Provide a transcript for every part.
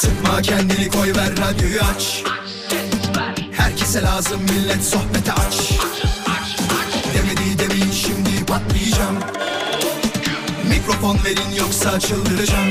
Sıkma kendini koy ver radyoyu aç. Herkese lazım millet sohbete aç. Demedi demeyin şimdi patlayacağım. Mikrofon verin yoksa çıldıracağım.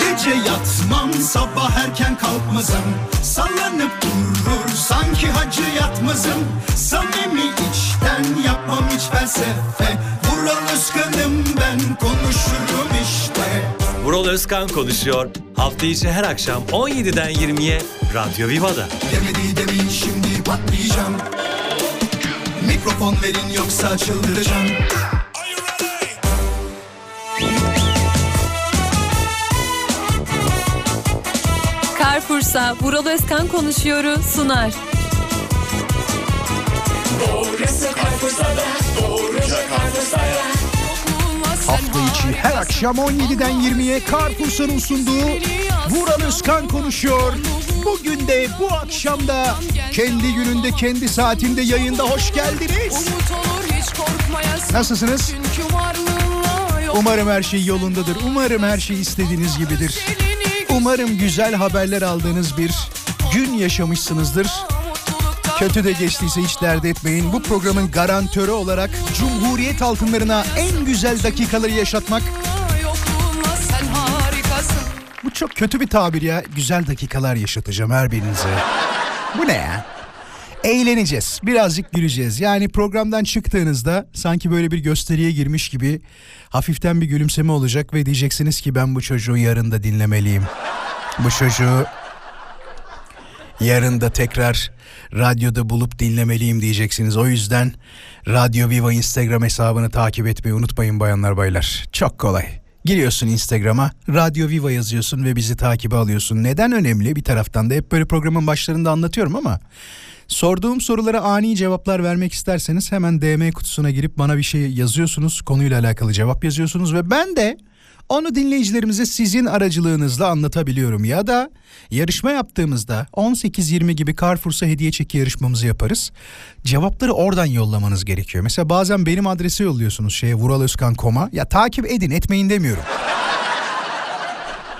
Gece yatmam sabah erken kalkmazım. Sallanıp durur sanki hacı yatmazım. Samimi içten yapmam hiç felsefe Vural Özkan'ım ben konuşurum işte Vural Özkan konuşuyor. Hafta içi her akşam 17'den 20'ye Radyo Viva'da. Demedi demeyin şimdi patlayacağım Mikrofon verin yoksa çıldıracağım Carrefour'sa Vural Özkan konuşuyoru sunar. Hafta içi her akşam 17'den 20'ye Carrefour'un sunduğu Vural Özkan konuşuyor. Bugün de bu akşam da kendi gününde kendi saatinde yayında hoş geldiniz. Nasılsınız? Umarım her şey yolundadır. Umarım her şey istediğiniz gibidir. Umarım güzel haberler aldığınız bir gün yaşamışsınızdır. Kötü de geçtiyse hiç dert etmeyin. Bu programın garantörü olarak Cumhuriyet altınlarına en güzel dakikaları yaşatmak. Bu çok kötü bir tabir ya. Güzel dakikalar yaşatacağım her birinize. Bu ne ya? Eğleneceğiz. Birazcık güleceğiz. Yani programdan çıktığınızda sanki böyle bir gösteriye girmiş gibi hafiften bir gülümseme olacak ve diyeceksiniz ki ben bu çocuğu yarın da dinlemeliyim. Bu çocuğu yarın da tekrar radyoda bulup dinlemeliyim diyeceksiniz. O yüzden Radyo Viva Instagram hesabını takip etmeyi unutmayın bayanlar baylar. Çok kolay. Giriyorsun Instagram'a, Radyo Viva yazıyorsun ve bizi takibe alıyorsun. Neden önemli? Bir taraftan da hep böyle programın başlarında anlatıyorum ama sorduğum sorulara ani cevaplar vermek isterseniz hemen DM kutusuna girip bana bir şey yazıyorsunuz. Konuyla alakalı cevap yazıyorsunuz ve ben de onu dinleyicilerimize sizin aracılığınızla anlatabiliyorum ya da yarışma yaptığımızda 18-20 gibi Carrefour'sa hediye çeki yarışmamızı yaparız. Cevapları oradan yollamanız gerekiyor. Mesela bazen benim adrese yolluyorsunuz şeye vuralözkan.com'a. Ya takip edin etmeyin demiyorum.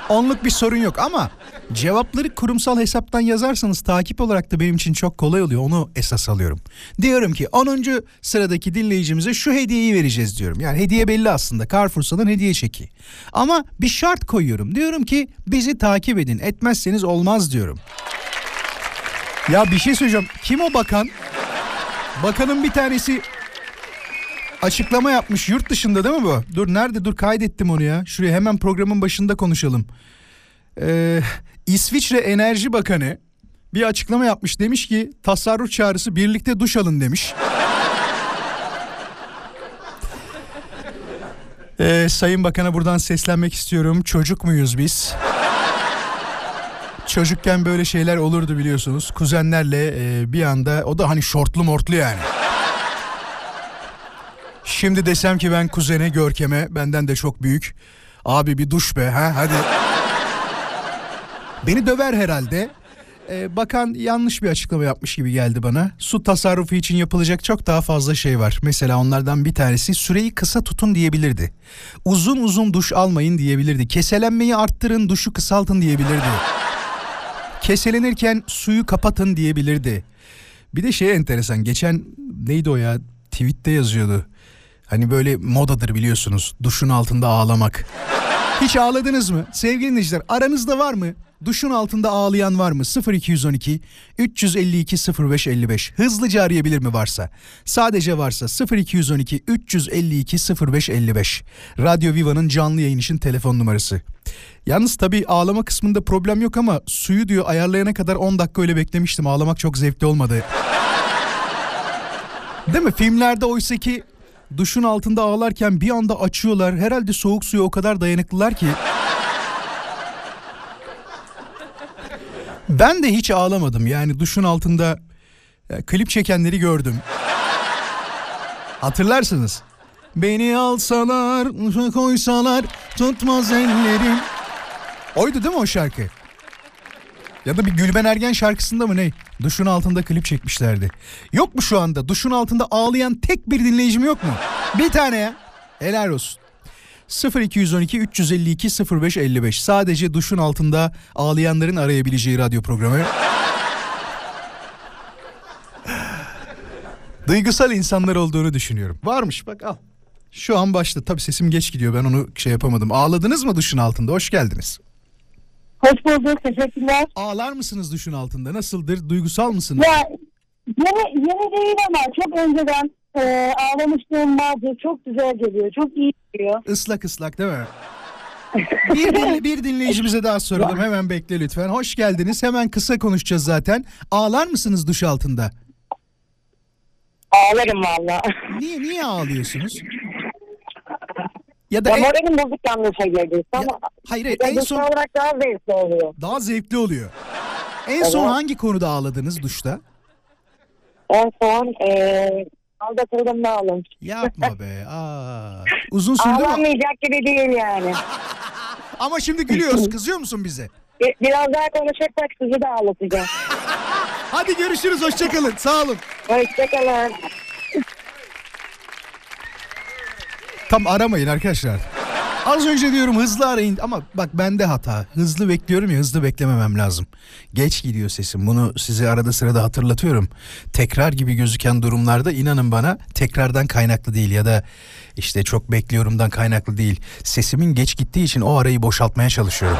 Onluk bir sorun yok ama cevapları kurumsal hesaptan yazarsanız takip olarak da benim için çok kolay oluyor. Onu esas alıyorum. Diyorum ki 10. sıradaki dinleyicimize şu hediyeyi vereceğiz diyorum. Yani hediye belli aslında. Carrefour'dan hediye çeki. Ama bir şart koyuyorum. Diyorum ki bizi takip edin. Etmezseniz olmaz diyorum. Ya bir şey söyleyeceğim. Kim o bakan? Bakanın bir tanesi açıklama yapmış yurt dışında değil mi bu? Dur nerede dur kaydettim onu ya. Şuraya hemen programın başında konuşalım. Ee, İsviçre Enerji Bakanı bir açıklama yapmış. Demiş ki tasarruf çağrısı birlikte duş alın demiş. Ee, Sayın Bakan'a buradan seslenmek istiyorum. Çocuk muyuz biz? Çocukken böyle şeyler olurdu biliyorsunuz. Kuzenlerle e, bir anda o da hani şortlu mortlu yani. Şimdi desem ki ben kuzene Görkem'e benden de çok büyük. Abi bir duş be ha hadi. Beni döver herhalde. Ee, bakan yanlış bir açıklama yapmış gibi geldi bana. Su tasarrufu için yapılacak çok daha fazla şey var. Mesela onlardan bir tanesi süreyi kısa tutun diyebilirdi. Uzun uzun duş almayın diyebilirdi. Keselenmeyi arttırın, duşu kısaltın diyebilirdi. Keselenirken suyu kapatın diyebilirdi. Bir de şey enteresan. Geçen neydi o ya? Tweette yazıyordu. Hani böyle modadır biliyorsunuz. Duşun altında ağlamak. Hiç ağladınız mı? Sevgili dinleyiciler aranızda var mı? Duşun altında ağlayan var mı? 0212 352 0555. Hızlıca arayabilir mi varsa? Sadece varsa 0212 352 0555. Radyo Viva'nın canlı yayın için telefon numarası. Yalnız tabii ağlama kısmında problem yok ama suyu diyor ayarlayana kadar 10 dakika öyle beklemiştim. Ağlamak çok zevkli olmadı. Değil mi? Filmlerde oysa ki duşun altında ağlarken bir anda açıyorlar. Herhalde soğuk suya o kadar dayanıklılar ki. Ben de hiç ağlamadım. Yani duşun altında ya, klip çekenleri gördüm. Hatırlarsınız. Beni alsalar, koysalar, tutmaz ellerim. Oydu değil mi o şarkı? Ya da bir Gülben Ergen şarkısında mı ne? Duşun altında klip çekmişlerdi. Yok mu şu anda duşun altında ağlayan tek bir dinleyicim yok mu? Bir tane ya. Helal olsun. 0212 352 0555 sadece duşun altında ağlayanların arayabileceği radyo programı. Duygusal insanlar olduğunu düşünüyorum. Varmış bak al. Şu an başladı. Tabii sesim geç gidiyor. Ben onu şey yapamadım. Ağladınız mı duşun altında? Hoş geldiniz. Hoş bulduk, teşekkürler. Ağlar mısınız duşun altında? Nasıldır? Duygusal mısınız? Ya yeni, yeni değil ama çok önceden e, ağlamışlığım vardı. Çok güzel geliyor, çok iyi geliyor. Islak ıslak değil mi? bir, dinle- bir dinleyicimize daha soralım. Hemen bekle lütfen. Hoş geldiniz. Hemen kısa konuşacağız zaten. Ağlar mısınız duş altında? Ağlarım valla. Niye niye ağlıyorsunuz? Ya da Ya en, moralim bozuk yanlışa girdi. Ama Ya, hayır hayır, en son olarak daha zevkli oluyor. daha zevkli oluyor. En son Evet. hangi konuda ağladınız duşta? En son e, aldatıldım da ağladım. Yapma be. Aa. Uzun sürdü mü? Ağlanmayacak gibi değil yani. Ama şimdi gülüyoruz. Kızıyor musun bize? Bir- Biraz daha konuşursak sizi de ağlatacağım. Hadi görüşürüz. Hoşçakalın. Sağ olun. Hoşçakalın. Tam aramayın arkadaşlar. Az önce diyorum hızlı arayın ama bak bende hata. Hızlı bekliyorum ya hızlı beklememem lazım. Geç gidiyor sesim. Bunu size arada sırada hatırlatıyorum. Tekrar gibi gözüken durumlarda inanın bana tekrardan kaynaklı değil ya da işte çok bekliyorumdan kaynaklı değil. Sesimin geç gittiği için o arayı boşaltmaya çalışıyorum.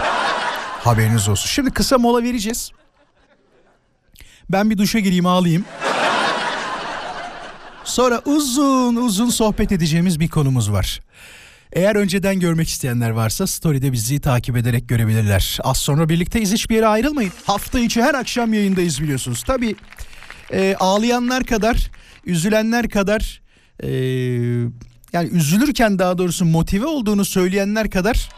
Haberiniz olsun. Şimdi kısa mola vereceğiz. Ben bir duşa gireyim ağlayayım. Sonra uzun uzun sohbet edeceğimiz bir konumuz var. Eğer önceden görmek isteyenler varsa story'de bizi takip ederek görebilirler. Az sonra birlikteyiz hiçbir yere ayrılmayın. Hafta içi her akşam yayındayız biliyorsunuz. Tabii e, ağlayanlar kadar, üzülenler kadar, e, yani üzülürken daha doğrusu motive olduğunu söyleyenler kadar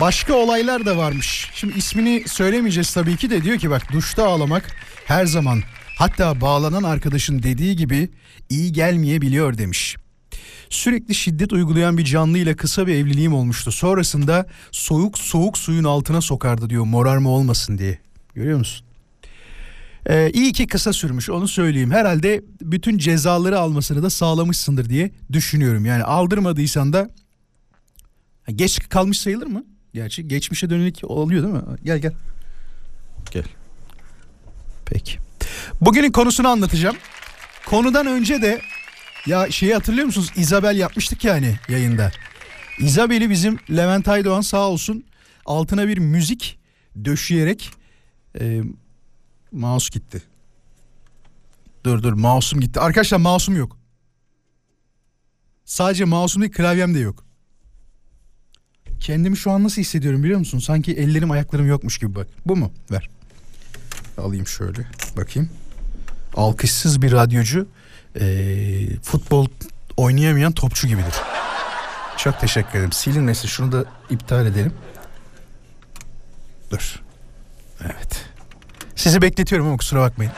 başka olaylar da varmış. Şimdi ismini söylemeyeceğiz tabii ki de diyor ki bak duşta ağlamak her zaman hatta bağlanan arkadaşın dediği gibi iyi gelmeyebiliyor demiş. Sürekli şiddet uygulayan bir canlıyla kısa bir evliliğim olmuştu. Sonrasında soğuk soğuk suyun altına sokardı diyor morarma olmasın diye. Görüyor musun? Ee, iyi ki kısa sürmüş onu söyleyeyim. Herhalde bütün cezaları almasını da sağlamışsındır diye düşünüyorum. Yani aldırmadıysan da Geç kalmış sayılır mı? Gerçi geçmişe dönük oluyor değil mi? Gel gel. Gel. Peki. Bugünün konusunu anlatacağım. Konudan önce de ya şeyi hatırlıyor musunuz? Isabel yapmıştık yani yayında. Isabel'i bizim Levent Aydoğan sağ olsun altına bir müzik döşeyerek e, mouse gitti. Dur dur mouse'um gitti. Arkadaşlar mouse'um yok. Sadece mouse'um değil klavyem de yok. Kendimi şu an nasıl hissediyorum biliyor musun? Sanki ellerim ayaklarım yokmuş gibi bak. Bu mu? Ver. Alayım şöyle. Bakayım. Alkışsız bir radyocu eee, futbol oynayamayan topçu gibidir. Çok teşekkür ederim. Silinmesin. Şunu da iptal edelim. Dur. Evet. Sizi bekletiyorum ama kusura bakmayın.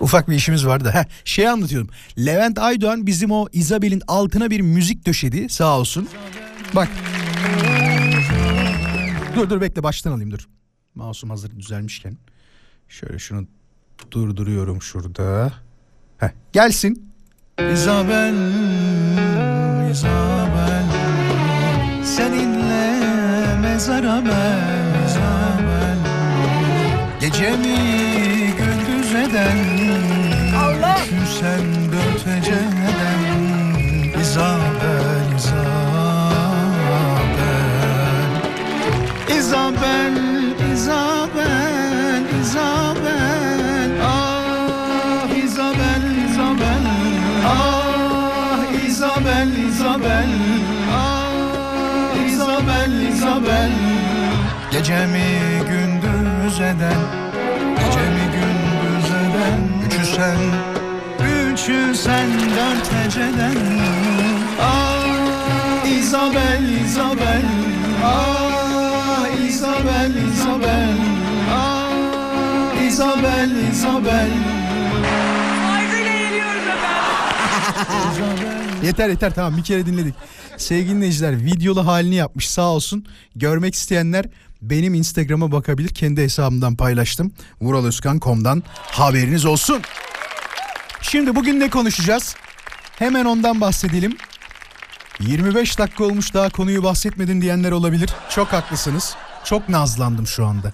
Ufak bir işimiz vardı. Heh, şey anlatıyorum. Levent Aydoğan bizim o Isabel'in altına bir müzik döşedi sağ olsun. Bak. Dur dur bekle baştan alayım dur. Mouse'um hazır düzelmişken. Şöyle şunu durduruyorum şurada. Heh, gelsin. Isabel, Isabel, seninle mezara ben, Isabel. Gecemi gündüz eden Allah Sen dört İzabel, İzabel İzabel, İzabel, Gecemi gündüz eden Gecemi gündüz eden Üçü sen Üçü sen dört eceden Ah Isabel Isabel Ah Isabel Isabel Ah Isabel Isabel Yeter yeter. Tamam bir kere dinledik. Sevgili dinleyiciler videolu halini yapmış. Sağ olsun. Görmek isteyenler benim Instagram'a bakabilir. Kendi hesabımdan paylaştım. Vuraloskan.com'dan haberiniz olsun. Şimdi bugün ne konuşacağız? Hemen ondan bahsedelim. 25 dakika olmuş daha konuyu bahsetmedin diyenler olabilir. Çok haklısınız. Çok nazlandım şu anda.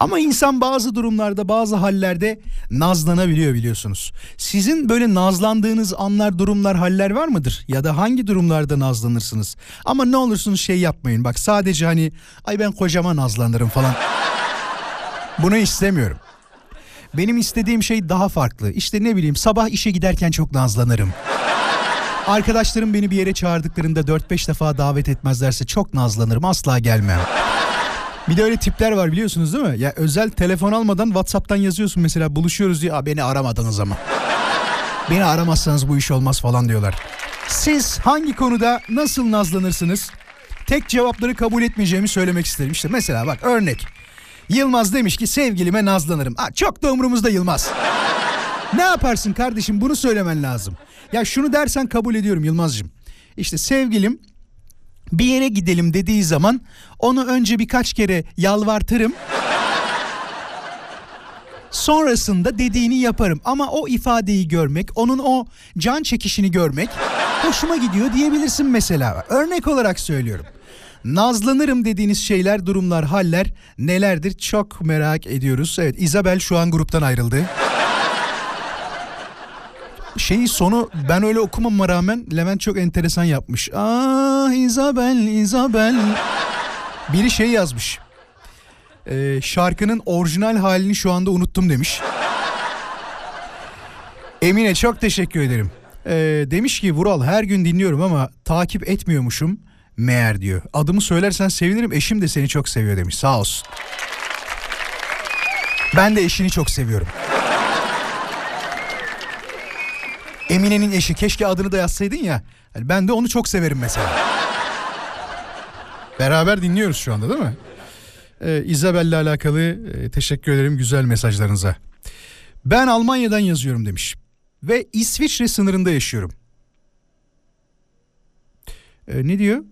Ama insan bazı durumlarda bazı hallerde nazlanabiliyor biliyorsunuz. Sizin böyle nazlandığınız anlar durumlar haller var mıdır? Ya da hangi durumlarda nazlanırsınız? Ama ne olursunuz şey yapmayın bak sadece hani ay ben kocama nazlanırım falan. Bunu istemiyorum. Benim istediğim şey daha farklı. İşte ne bileyim sabah işe giderken çok nazlanırım. Arkadaşlarım beni bir yere çağırdıklarında 4-5 defa davet etmezlerse çok nazlanırım asla gelmem. Bir de öyle tipler var biliyorsunuz değil mi? Ya özel telefon almadan WhatsApp'tan yazıyorsun mesela buluşuyoruz diye. Beni aramadınız ama. beni aramazsanız bu iş olmaz falan diyorlar. Siz hangi konuda nasıl nazlanırsınız? Tek cevapları kabul etmeyeceğimi söylemek isterim. İşte mesela bak örnek. Yılmaz demiş ki sevgilime nazlanırım. Aa, çok da umurumuzda Yılmaz. ne yaparsın kardeşim bunu söylemen lazım. Ya şunu dersen kabul ediyorum Yılmaz'cığım. İşte sevgilim bir yere gidelim dediği zaman onu önce birkaç kere yalvartırım. Sonrasında dediğini yaparım ama o ifadeyi görmek, onun o can çekişini görmek hoşuma gidiyor diyebilirsin mesela. Örnek olarak söylüyorum. Nazlanırım dediğiniz şeyler, durumlar, haller nelerdir çok merak ediyoruz. Evet Isabel şu an gruptan ayrıldı. Şeyi sonu ben öyle okumama rağmen Levent çok enteresan yapmış. Ah Isabel, Isabel. Biri şey yazmış. Ee, şarkının orijinal halini şu anda unuttum demiş. Emine çok teşekkür ederim. Ee, demiş ki Vural her gün dinliyorum ama takip etmiyormuşum meğer diyor. Adımı söylersen sevinirim eşim de seni çok seviyor demiş sağ olsun. Ben de eşini çok seviyorum. Emine'nin eşi keşke adını da yazsaydın ya. Yani ben de onu çok severim mesela. Beraber dinliyoruz şu anda değil mi? Ee, Isabel'le alakalı e, teşekkür ederim güzel mesajlarınıza. Ben Almanya'dan yazıyorum demiş. Ve İsviçre sınırında yaşıyorum. Ee, ne diyor?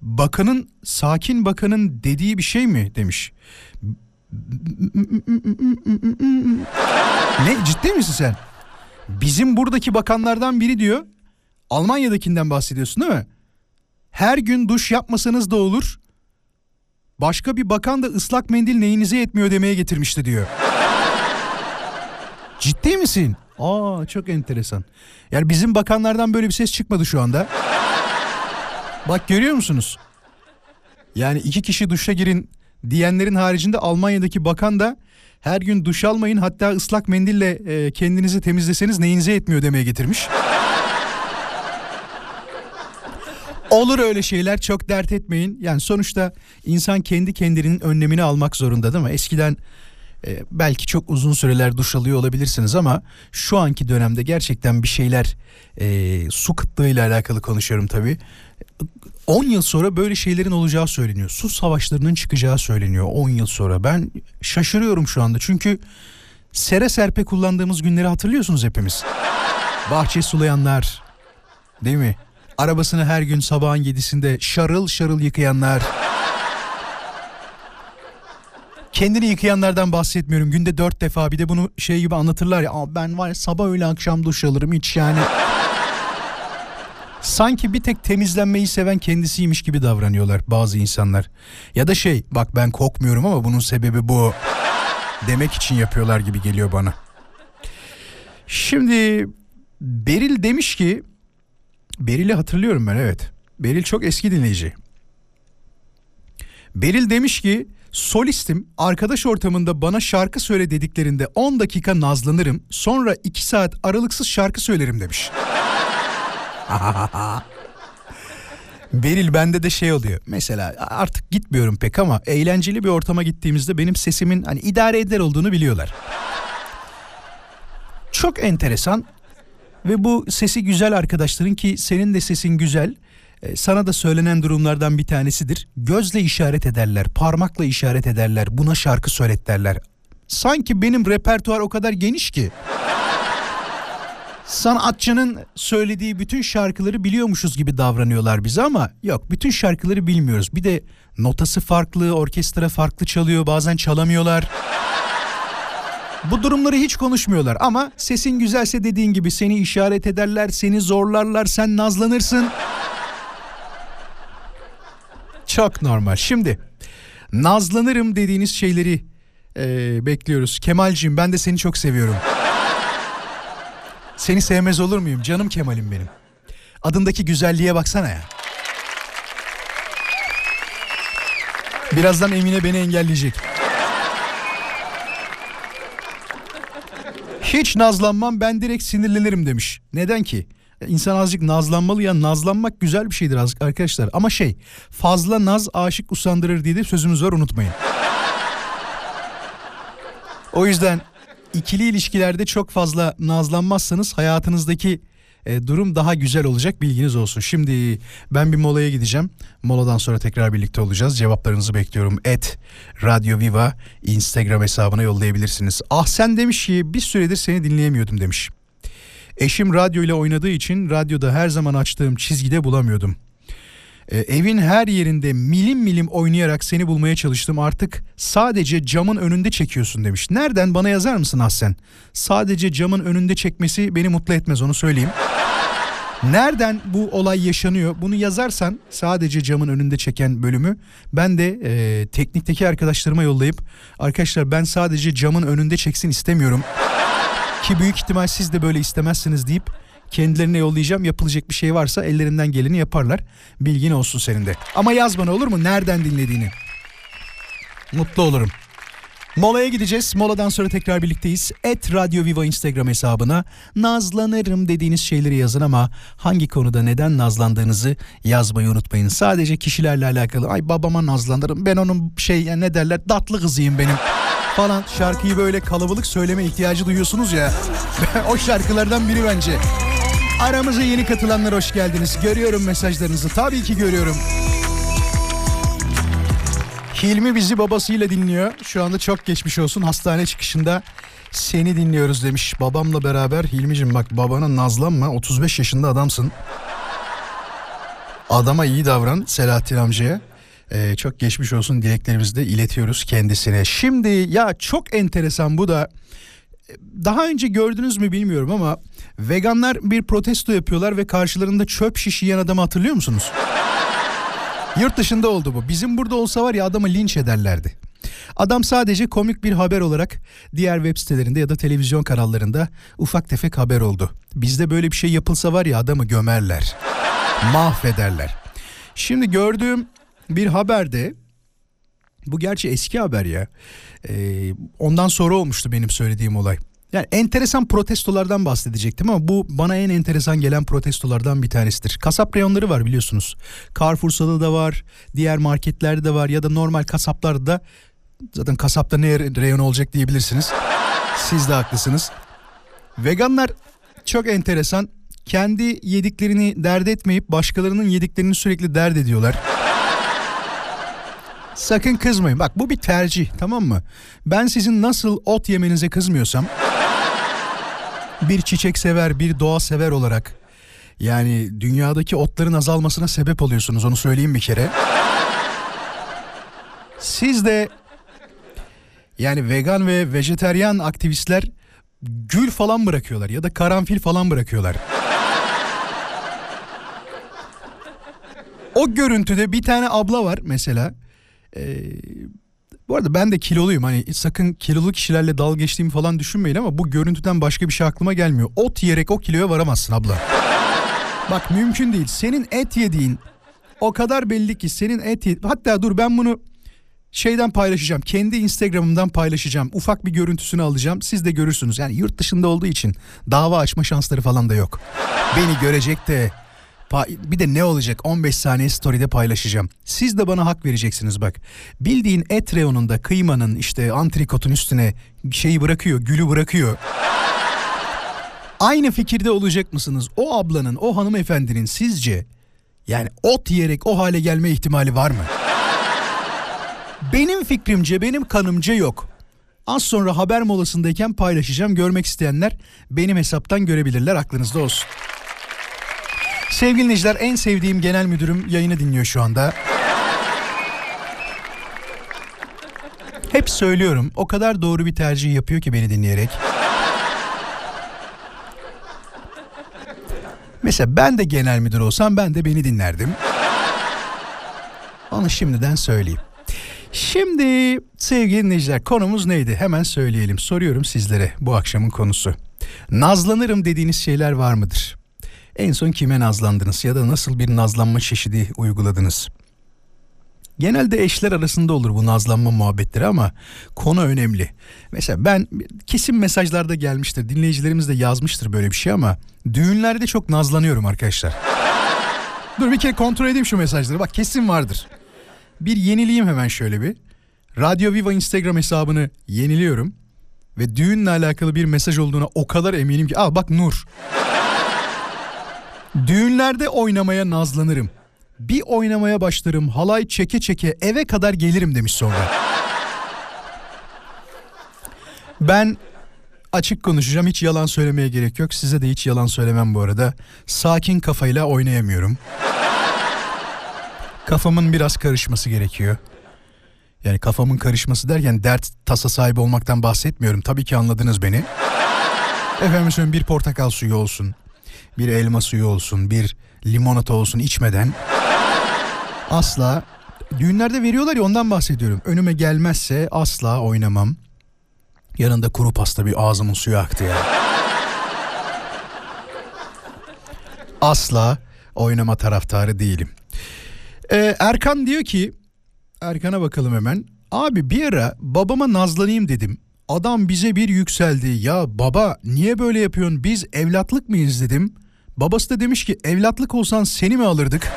Bakanın, sakin bakanın dediği bir şey mi demiş. ne ciddi misin sen? Bizim buradaki bakanlardan biri diyor. Almanya'dakinden bahsediyorsun değil mi? Her gün duş yapmasanız da olur. Başka bir bakan da ıslak mendil neyinize yetmiyor demeye getirmişti diyor. Ciddi misin? Aa çok enteresan. Yani bizim bakanlardan böyle bir ses çıkmadı şu anda. Bak görüyor musunuz? Yani iki kişi duşa girin diyenlerin haricinde Almanya'daki bakan da her gün duş almayın hatta ıslak mendille e, kendinizi temizleseniz neyinize yetmiyor demeye getirmiş. Olur öyle şeyler çok dert etmeyin. Yani sonuçta insan kendi kendinin önlemini almak zorunda değil mi? Eskiden e, belki çok uzun süreler duş alıyor olabilirsiniz ama şu anki dönemde gerçekten bir şeyler e, su kıtlığıyla alakalı konuşuyorum tabii. 10 yıl sonra böyle şeylerin olacağı söyleniyor. Su savaşlarının çıkacağı söyleniyor 10 yıl sonra. Ben şaşırıyorum şu anda çünkü sere serpe kullandığımız günleri hatırlıyorsunuz hepimiz. Bahçe sulayanlar değil mi? Arabasını her gün sabahın yedisinde şarıl şarıl yıkayanlar. Kendini yıkayanlardan bahsetmiyorum. Günde dört defa bir de bunu şey gibi anlatırlar ya. Ben var ya sabah öğle akşam duş alırım hiç yani. Sanki bir tek temizlenmeyi seven kendisiymiş gibi davranıyorlar bazı insanlar. Ya da şey bak ben kokmuyorum ama bunun sebebi bu demek için yapıyorlar gibi geliyor bana. Şimdi Beril demiş ki Beril'i hatırlıyorum ben evet. Beril çok eski dinleyici. Beril demiş ki solistim arkadaş ortamında bana şarkı söyle dediklerinde 10 dakika nazlanırım sonra 2 saat aralıksız şarkı söylerim demiş. Beril bende de şey oluyor. Mesela artık gitmiyorum pek ama eğlenceli bir ortama gittiğimizde benim sesimin hani idare eder olduğunu biliyorlar. Çok enteresan ve bu sesi güzel arkadaşların ki senin de sesin güzel. e, Sana da söylenen durumlardan bir tanesidir. Gözle işaret ederler, parmakla işaret ederler, buna şarkı söylet. Sanki benim repertuar o kadar geniş ki sanatçının söylediği bütün şarkıları biliyormuşuz gibi davranıyorlar bize ama yok bütün şarkıları bilmiyoruz. Bir de notası farklı, orkestra farklı çalıyor, bazen çalamıyorlar. Bu durumları hiç konuşmuyorlar ama sesin güzelse dediğin gibi seni işaret ederler, seni zorlarlar, sen nazlanırsın. Çok normal. Şimdi nazlanırım dediğiniz şeyleri e, bekliyoruz. Kemalciğim ben de seni çok seviyorum. Seni sevmez olur muyum? Canım Kemal'im benim. Adındaki güzelliğe baksana ya. Birazdan Emine beni engelleyecek. Hiç nazlanmam ben direkt sinirlenirim demiş. Neden ki? İnsan azıcık nazlanmalı ya nazlanmak güzel bir şeydir azıcık arkadaşlar. Ama şey fazla naz aşık usandırır diye de sözümüz var unutmayın. O yüzden ikili ilişkilerde çok fazla nazlanmazsanız hayatınızdaki e, durum daha güzel olacak bilginiz olsun. Şimdi ben bir molaya gideceğim. Moladan sonra tekrar birlikte olacağız. Cevaplarınızı bekliyorum. Et Radyo Viva Instagram hesabına yollayabilirsiniz. Ah sen demiş ki bir süredir seni dinleyemiyordum demiş. Eşim radyo ile oynadığı için radyoda her zaman açtığım çizgide bulamıyordum. Ee, evin her yerinde milim milim oynayarak seni bulmaya çalıştım. Artık sadece camın önünde çekiyorsun demiş. Nereden bana yazar mısın Ahsen? Sadece camın önünde çekmesi beni mutlu etmez onu söyleyeyim. Nereden bu olay yaşanıyor? Bunu yazarsan sadece camın önünde çeken bölümü ben de e, teknikteki arkadaşlarıma yollayıp arkadaşlar ben sadece camın önünde çeksin istemiyorum. Ki büyük ihtimal siz de böyle istemezsiniz deyip kendilerine yollayacağım. Yapılacak bir şey varsa ellerinden geleni yaparlar. Bilgin olsun senin de. Ama yaz bana olur mu nereden dinlediğini. Mutlu olurum. Molaya gideceğiz. Moladan sonra tekrar birlikteyiz. Et Radyo Viva Instagram hesabına nazlanırım dediğiniz şeyleri yazın ama hangi konuda neden nazlandığınızı yazmayı unutmayın. Sadece kişilerle alakalı. Ay babama nazlanırım. Ben onun şey ya ne derler tatlı kızıyım benim falan şarkıyı böyle kalabalık söyleme ihtiyacı duyuyorsunuz ya. o şarkılardan biri bence. Aramıza yeni katılanlar hoş geldiniz. Görüyorum mesajlarınızı. Tabii ki görüyorum. Hilmi bizi babasıyla dinliyor. Şu anda çok geçmiş olsun. Hastane çıkışında seni dinliyoruz demiş. Babamla beraber Hilmi'cim bak babana nazlanma. 35 yaşında adamsın. Adama iyi davran Selahattin amcaya. Ee, çok geçmiş olsun dileklerimizi de iletiyoruz kendisine. Şimdi ya çok enteresan bu da daha önce gördünüz mü bilmiyorum ama veganlar bir protesto yapıyorlar ve karşılarında çöp şiş yiyen adamı hatırlıyor musunuz? Yurt dışında oldu bu. Bizim burada olsa var ya adamı linç ederlerdi. Adam sadece komik bir haber olarak diğer web sitelerinde ya da televizyon kanallarında ufak tefek haber oldu. Bizde böyle bir şey yapılsa var ya adamı gömerler. Mahvederler. Şimdi gördüğüm bir haberde bu gerçi eski haber ya. Ee, ondan sonra olmuştu benim söylediğim olay. Yani enteresan protestolardan bahsedecektim ama bu bana en enteresan gelen protestolardan bir tanesidir. Kasap reyonları var biliyorsunuz. Carrefour'da da var, diğer marketlerde de var ya da normal kasaplarda da zaten kasapta ne reyon olacak diyebilirsiniz. Siz de haklısınız. Veganlar çok enteresan. Kendi yediklerini dert etmeyip başkalarının yediklerini sürekli dert ediyorlar. Sakın kızmayın. Bak bu bir tercih tamam mı? Ben sizin nasıl ot yemenize kızmıyorsam bir çiçek sever, bir doğa sever olarak yani dünyadaki otların azalmasına sebep oluyorsunuz onu söyleyeyim bir kere. Siz de yani vegan ve vejeteryan aktivistler gül falan bırakıyorlar ya da karanfil falan bırakıyorlar. O görüntüde bir tane abla var mesela. Ee, bu arada ben de kiloluyum hani sakın kilolu kişilerle dalga geçtiğimi falan düşünmeyin ama bu görüntüden başka bir şey aklıma gelmiyor. Ot yiyerek o kiloya varamazsın abla. Bak mümkün değil. Senin et yediğin o kadar belli ki senin et yediğin. Hatta dur ben bunu şeyden paylaşacağım. Kendi Instagram'ımdan paylaşacağım. Ufak bir görüntüsünü alacağım. Siz de görürsünüz. Yani yurt dışında olduğu için dava açma şansları falan da yok. Beni görecek de bir de ne olacak 15 saniye story'de paylaşacağım. Siz de bana hak vereceksiniz bak. Bildiğin et reyonunda kıymanın işte antrikotun üstüne şeyi bırakıyor, gülü bırakıyor. Aynı fikirde olacak mısınız? O ablanın, o hanımefendinin sizce yani ot yiyerek o hale gelme ihtimali var mı? Benim fikrimce, benim kanımca yok. Az sonra haber molasındayken paylaşacağım. Görmek isteyenler benim hesaptan görebilirler. Aklınızda olsun. Sevgili dinleyiciler en sevdiğim genel müdürüm yayını dinliyor şu anda. Hep söylüyorum o kadar doğru bir tercih yapıyor ki beni dinleyerek. Mesela ben de genel müdür olsam ben de beni dinlerdim. Onu şimdiden söyleyeyim. Şimdi sevgili dinleyiciler konumuz neydi? Hemen söyleyelim. Soruyorum sizlere bu akşamın konusu. Nazlanırım dediğiniz şeyler var mıdır? En son kime nazlandınız ya da nasıl bir nazlanma çeşidi uyguladınız? Genelde eşler arasında olur bu nazlanma muhabbetleri ama konu önemli. Mesela ben kesin mesajlarda gelmiştir. Dinleyicilerimiz de yazmıştır böyle bir şey ama düğünlerde çok nazlanıyorum arkadaşlar. Dur bir kere kontrol edeyim şu mesajları. Bak kesin vardır. Bir yenileyim hemen şöyle bir. Radyo Viva Instagram hesabını yeniliyorum. Ve düğünle alakalı bir mesaj olduğuna o kadar eminim ki. Aa bak Nur. Düğünlerde oynamaya nazlanırım. Bir oynamaya başlarım halay çeke çeke eve kadar gelirim demiş sonra. Ben açık konuşacağım hiç yalan söylemeye gerek yok. Size de hiç yalan söylemem bu arada. Sakin kafayla oynayamıyorum. Kafamın biraz karışması gerekiyor. Yani kafamın karışması derken dert tasa sahibi olmaktan bahsetmiyorum. Tabii ki anladınız beni. Efendim söyleyeyim bir portakal suyu olsun. Bir elma suyu olsun. Bir limonata olsun içmeden. Asla. Düğünlerde veriyorlar ya ondan bahsediyorum. Önüme gelmezse asla oynamam. Yanında kuru pasta bir ağzımın suyu aktı ya. Asla oynama taraftarı değilim. Ee, Erkan diyor ki Erkan'a bakalım hemen. Abi bir ara babama nazlanayım dedim. Adam bize bir yükseldi. Ya baba niye böyle yapıyorsun? Biz evlatlık mıyız dedim. Babası da demiş ki evlatlık olsan seni mi alırdık?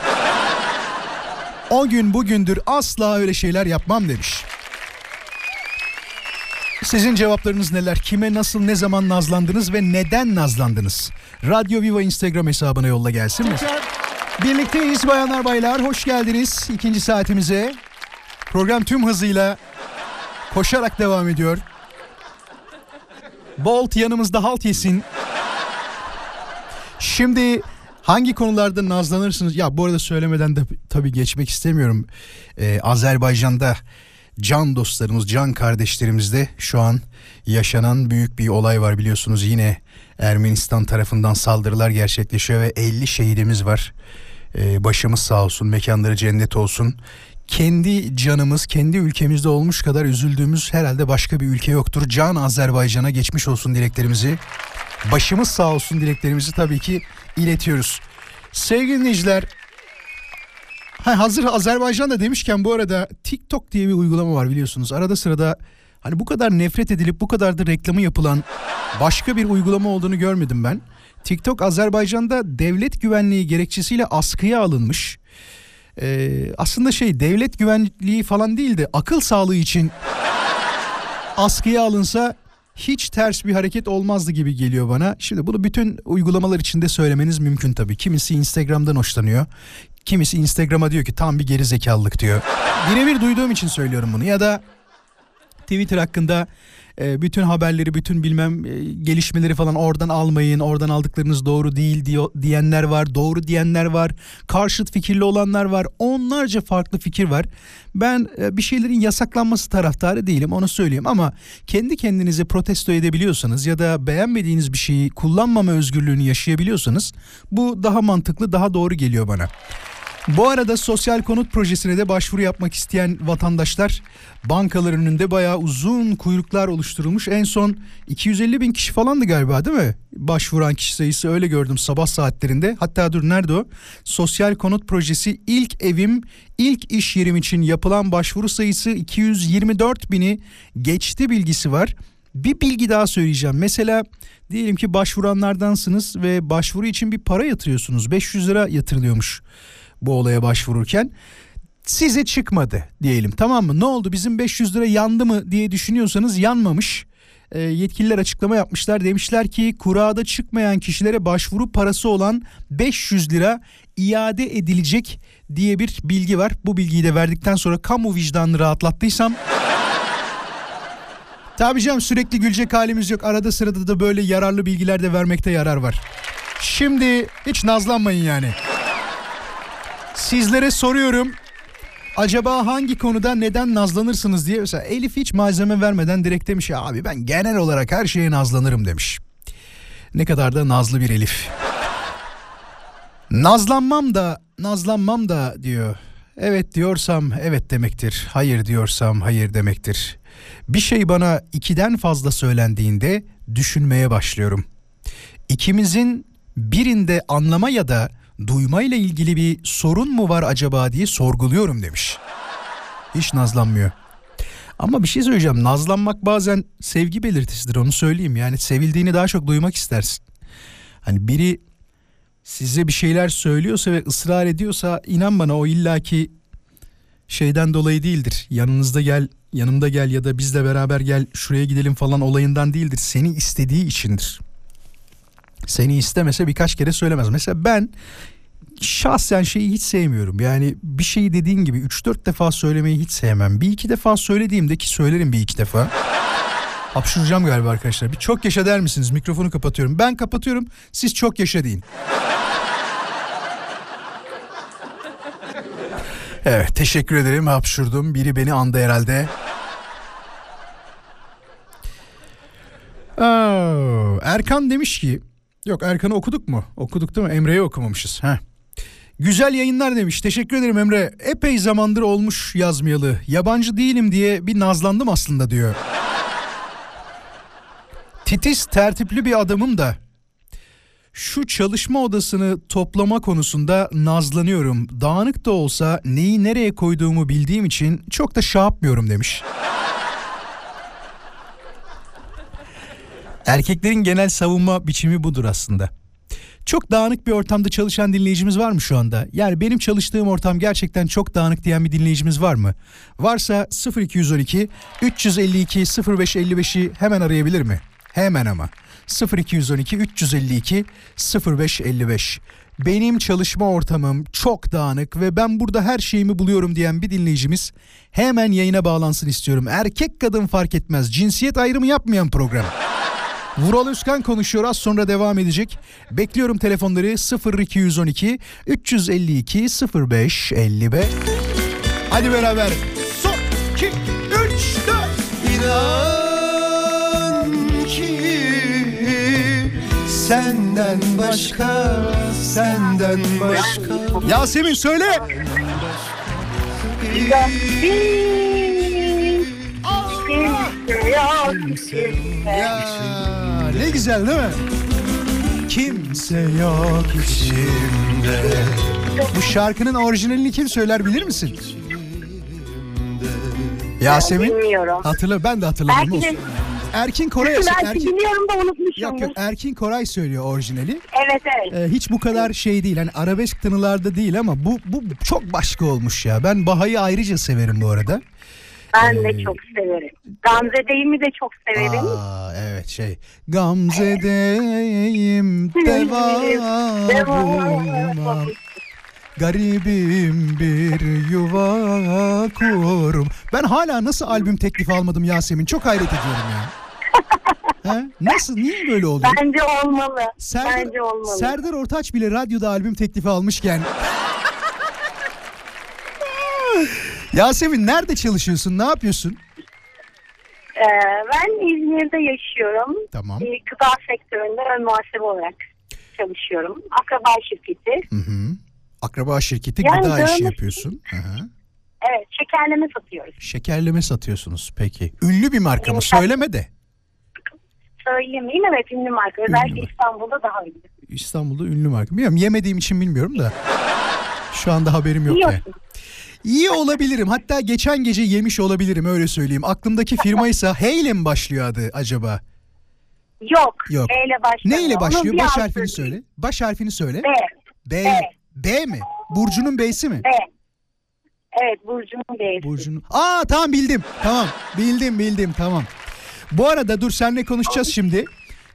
o gün bugündür asla öyle şeyler yapmam demiş. Sizin cevaplarınız neler? Kime nasıl ne zaman nazlandınız ve neden nazlandınız? Radyo Viva Instagram hesabına yolla gelsin mi? Birlikteyiz bayanlar baylar. Hoş geldiniz ikinci saatimize. Program tüm hızıyla koşarak devam ediyor. Bolt yanımızda halt yesin. Şimdi hangi konularda nazlanırsınız? Ya bu arada söylemeden de tabii geçmek istemiyorum. Ee, Azerbaycan'da can dostlarımız, can kardeşlerimizde şu an yaşanan büyük bir olay var biliyorsunuz. Yine Ermenistan tarafından saldırılar gerçekleşiyor ve 50 şehidimiz var. Ee, başımız sağ olsun, mekanları cennet olsun. Kendi canımız, kendi ülkemizde olmuş kadar üzüldüğümüz herhalde başka bir ülke yoktur. Can Azerbaycan'a geçmiş olsun dileklerimizi. Başımız sağ olsun dileklerimizi tabii ki iletiyoruz. Sevgili dinleyiciler, ha, hazır Azerbaycan'da demişken bu arada TikTok diye bir uygulama var biliyorsunuz. Arada sırada hani bu kadar nefret edilip bu kadar da reklamı yapılan başka bir uygulama olduğunu görmedim ben. TikTok Azerbaycan'da devlet güvenliği gerekçesiyle askıya alınmış. Ee, aslında şey devlet güvenliği falan değil de akıl sağlığı için askıya alınsa hiç ters bir hareket olmazdı gibi geliyor bana. Şimdi bunu bütün uygulamalar içinde söylemeniz mümkün tabii. Kimisi Instagram'dan hoşlanıyor. Kimisi Instagram'a diyor ki tam bir geri zekalılık diyor. Birebir duyduğum için söylüyorum bunu. Ya da Twitter hakkında e, bütün haberleri, bütün bilmem e, gelişmeleri falan oradan almayın. Oradan aldıklarınız doğru değil diyenler var. Doğru diyenler var. Karşıt fikirli olanlar var. Onlarca farklı fikir var. Ben e, bir şeylerin yasaklanması taraftarı değilim onu söyleyeyim ama kendi kendinizi protesto edebiliyorsanız ya da beğenmediğiniz bir şeyi kullanmama özgürlüğünü yaşayabiliyorsanız bu daha mantıklı, daha doğru geliyor bana. Bu arada sosyal konut projesine de başvuru yapmak isteyen vatandaşlar bankalar önünde bayağı uzun kuyruklar oluşturulmuş. En son 250 bin kişi falandı galiba değil mi? Başvuran kişi sayısı öyle gördüm sabah saatlerinde. Hatta dur nerede o? Sosyal konut projesi ilk evim, ilk iş yerim için yapılan başvuru sayısı 224 bini geçti bilgisi var. Bir bilgi daha söyleyeceğim. Mesela diyelim ki başvuranlardansınız ve başvuru için bir para yatırıyorsunuz. 500 lira yatırılıyormuş bu olaya başvururken size çıkmadı diyelim tamam mı? Ne oldu bizim 500 lira yandı mı diye düşünüyorsanız yanmamış. E, yetkililer açıklama yapmışlar demişler ki kurada çıkmayan kişilere başvuru parası olan 500 lira iade edilecek diye bir bilgi var. Bu bilgiyi de verdikten sonra kamu vicdanını rahatlattıysam Tabii canım sürekli gülecek halimiz yok. Arada sırada da böyle yararlı bilgiler de vermekte yarar var. Şimdi hiç nazlanmayın yani. Sizlere soruyorum. acaba hangi konuda neden nazlanırsınız diye mesela Elif hiç malzeme vermeden direkt demiş ya abi ben genel olarak her şeye nazlanırım demiş. Ne kadar da nazlı bir Elif. Nazlanmam da nazlanmam da diyor. Evet diyorsam evet demektir. Hayır diyorsam hayır demektir. Bir şey bana ikiden fazla söylendiğinde düşünmeye başlıyorum. İkimizin birinde anlama ya da duyma ile ilgili bir sorun mu var acaba diye sorguluyorum demiş. Hiç nazlanmıyor. Ama bir şey söyleyeceğim. Nazlanmak bazen sevgi belirtisidir onu söyleyeyim. Yani sevildiğini daha çok duymak istersin. Hani biri size bir şeyler söylüyorsa ve ısrar ediyorsa inan bana o illaki şeyden dolayı değildir. Yanınızda gel, yanımda gel ya da bizle beraber gel şuraya gidelim falan olayından değildir. Seni istediği içindir. Seni istemese birkaç kere söylemez. Mesela ben şahsen şeyi hiç sevmiyorum. Yani bir şeyi dediğin gibi 3-4 defa söylemeyi hiç sevmem. Bir iki defa söylediğimde ki söylerim bir iki defa. Hapşuracağım galiba arkadaşlar. Bir çok yaşa der misiniz? Mikrofonu kapatıyorum. Ben kapatıyorum. Siz çok yaşa deyin. Evet teşekkür ederim hapşurdum. Biri beni andı herhalde. Aa, Erkan demiş ki yok Erkan'ı okuduk mu? Okuduk değil mi? Emre'yi okumamışız. Heh. Güzel yayınlar demiş. Teşekkür ederim Emre. Epey zamandır olmuş yazmayalı. Yabancı değilim diye bir nazlandım aslında diyor. Titiz tertipli bir adamım da şu çalışma odasını toplama konusunda nazlanıyorum. Dağınık da olsa neyi nereye koyduğumu bildiğim için çok da şey yapmıyorum demiş. Erkeklerin genel savunma biçimi budur aslında. Çok dağınık bir ortamda çalışan dinleyicimiz var mı şu anda? Yani benim çalıştığım ortam gerçekten çok dağınık diyen bir dinleyicimiz var mı? Varsa 0212 352 0555'i hemen arayabilir mi? Hemen ama. 0212 352 0555. Benim çalışma ortamım çok dağınık ve ben burada her şeyimi buluyorum diyen bir dinleyicimiz hemen yayına bağlansın istiyorum. Erkek kadın fark etmez. Cinsiyet ayrımı yapmayan program. Vural Özkan konuşuyor az sonra devam edecek. Bekliyorum telefonları 0212 352 05 55. Hadi beraber. Son 2 3 4 İnan ki senden başka, senden başka Yasemin söyle. Ya, ne güzel değil mi? Kimse yok içimde. Bu şarkının orijinalini kim söyler bilir misin? Yasemin. Bilmiyorum. Hatırla ben de hatırlamıyorum. Belki de-. Erkin Koray Belki Erkin, biliyorum da unutmuşum. yok yok Erkin Koray söylüyor orijinali. Evet evet. Ee, hiç bu kadar şey değil. Hani arabesk tınılarda değil ama bu bu çok başka olmuş ya. Ben Baha'yı ayrıca severim bu arada. Ben Ee, de çok severim. Gamze Deyim'i de çok severim. Aa, evet şey. Gamze'deyim devamım. Garibim bir yuva kurum. Ben hala nasıl albüm teklifi almadım Yasemin? Çok hayret ediyorum ya. He? Nasıl? Niye böyle oluyor? Bence olmalı. Serdar, Bence olmalı. Serdar Ortaç bile radyoda albüm teklifi almışken. Yasemin nerede çalışıyorsun? Ne yapıyorsun? Ee, ben İzmir'de yaşıyorum. Tamam. Bir gıda sektöründe ön muhasebe olarak çalışıyorum. Akraba şirketi. Hı hı. Akraba şirketi Yani gıda işi yapıyorsun. Hı hı. Evet şekerleme satıyoruz. Şekerleme satıyorsunuz peki. Ünlü bir marka mı? Söyleme de. Söyleyeyim evet ünlü marka. Özellikle marka. İstanbul'da daha ünlü. İstanbul'da ünlü marka. Bilmiyorum yemediğim için bilmiyorum da. Şu anda haberim yok. yani. İyi olabilirim. Hatta geçen gece yemiş olabilirim öyle söyleyeyim. Aklımdaki firma ise H ile mi başlıyor adı acaba? Yok. Yok. E ile başlıyor. Ne ile başlıyor? Baş harfini söyle. Baş harfini söyle. B. B. B. B mi? Burcu'nun B'si mi? B. Evet Burcu'nun B'si. Burcu'nun. Aa tamam bildim. Tamam. Bildim bildim tamam. Bu arada dur seninle konuşacağız şimdi.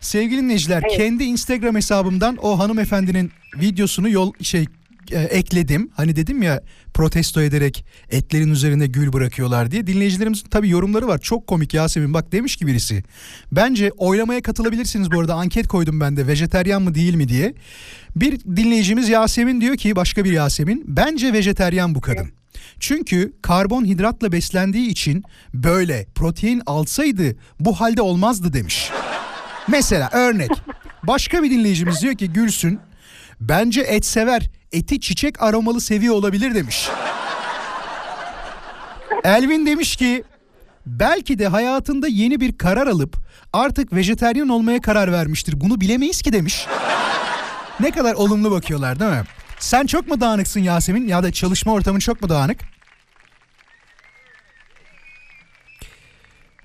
Sevgili dinleyiciler Evet. kendi Instagram hesabımdan o hanımefendinin videosunu yol şey e, ekledim. Hani dedim ya protesto ederek etlerin üzerine gül bırakıyorlar diye. Dinleyicilerimizin tabii yorumları var. Çok komik Yasemin. Bak demiş ki birisi. Bence oylamaya katılabilirsiniz bu arada. Anket koydum ben de. Vejeteryan mı değil mi diye. Bir dinleyicimiz Yasemin diyor ki başka bir Yasemin. Bence vejeteryan bu kadın. Çünkü karbonhidratla beslendiği için böyle protein alsaydı bu halde olmazdı demiş. Mesela örnek. Başka bir dinleyicimiz diyor ki Gülsün bence et sever. Eti çiçek aromalı seviyor olabilir demiş. Elvin demiş ki belki de hayatında yeni bir karar alıp artık vejeteryan olmaya karar vermiştir. Bunu bilemeyiz ki demiş. Ne kadar olumlu bakıyorlar değil mi? Sen çok mu dağınıksın Yasemin ya da çalışma ortamın çok mu dağınık?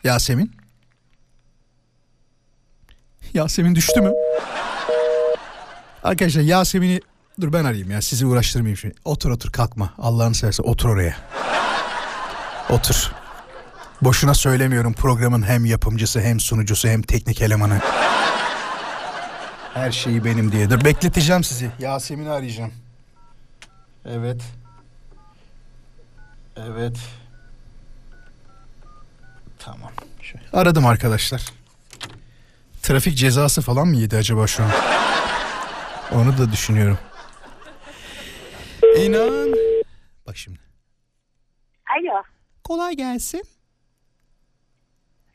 Yasemin? Yasemin düştü mü? Arkadaşlar Yasemin'i dur ben arayayım ya sizi uğraştırmayayım şimdi. Otur otur kalkma Allah'ını seversen otur oraya. Otur. Boşuna söylemiyorum programın hem yapımcısı hem sunucusu hem teknik elemanı. Her şeyi benim diye. Dur bekleteceğim sizi. Yasemin'i arayacağım. Evet. Evet. Tamam. Şöyle. Aradım arkadaşlar. Trafik cezası falan mı yedi acaba şu an? Onu da düşünüyorum. İnan. Bak şimdi. Alo. Kolay gelsin.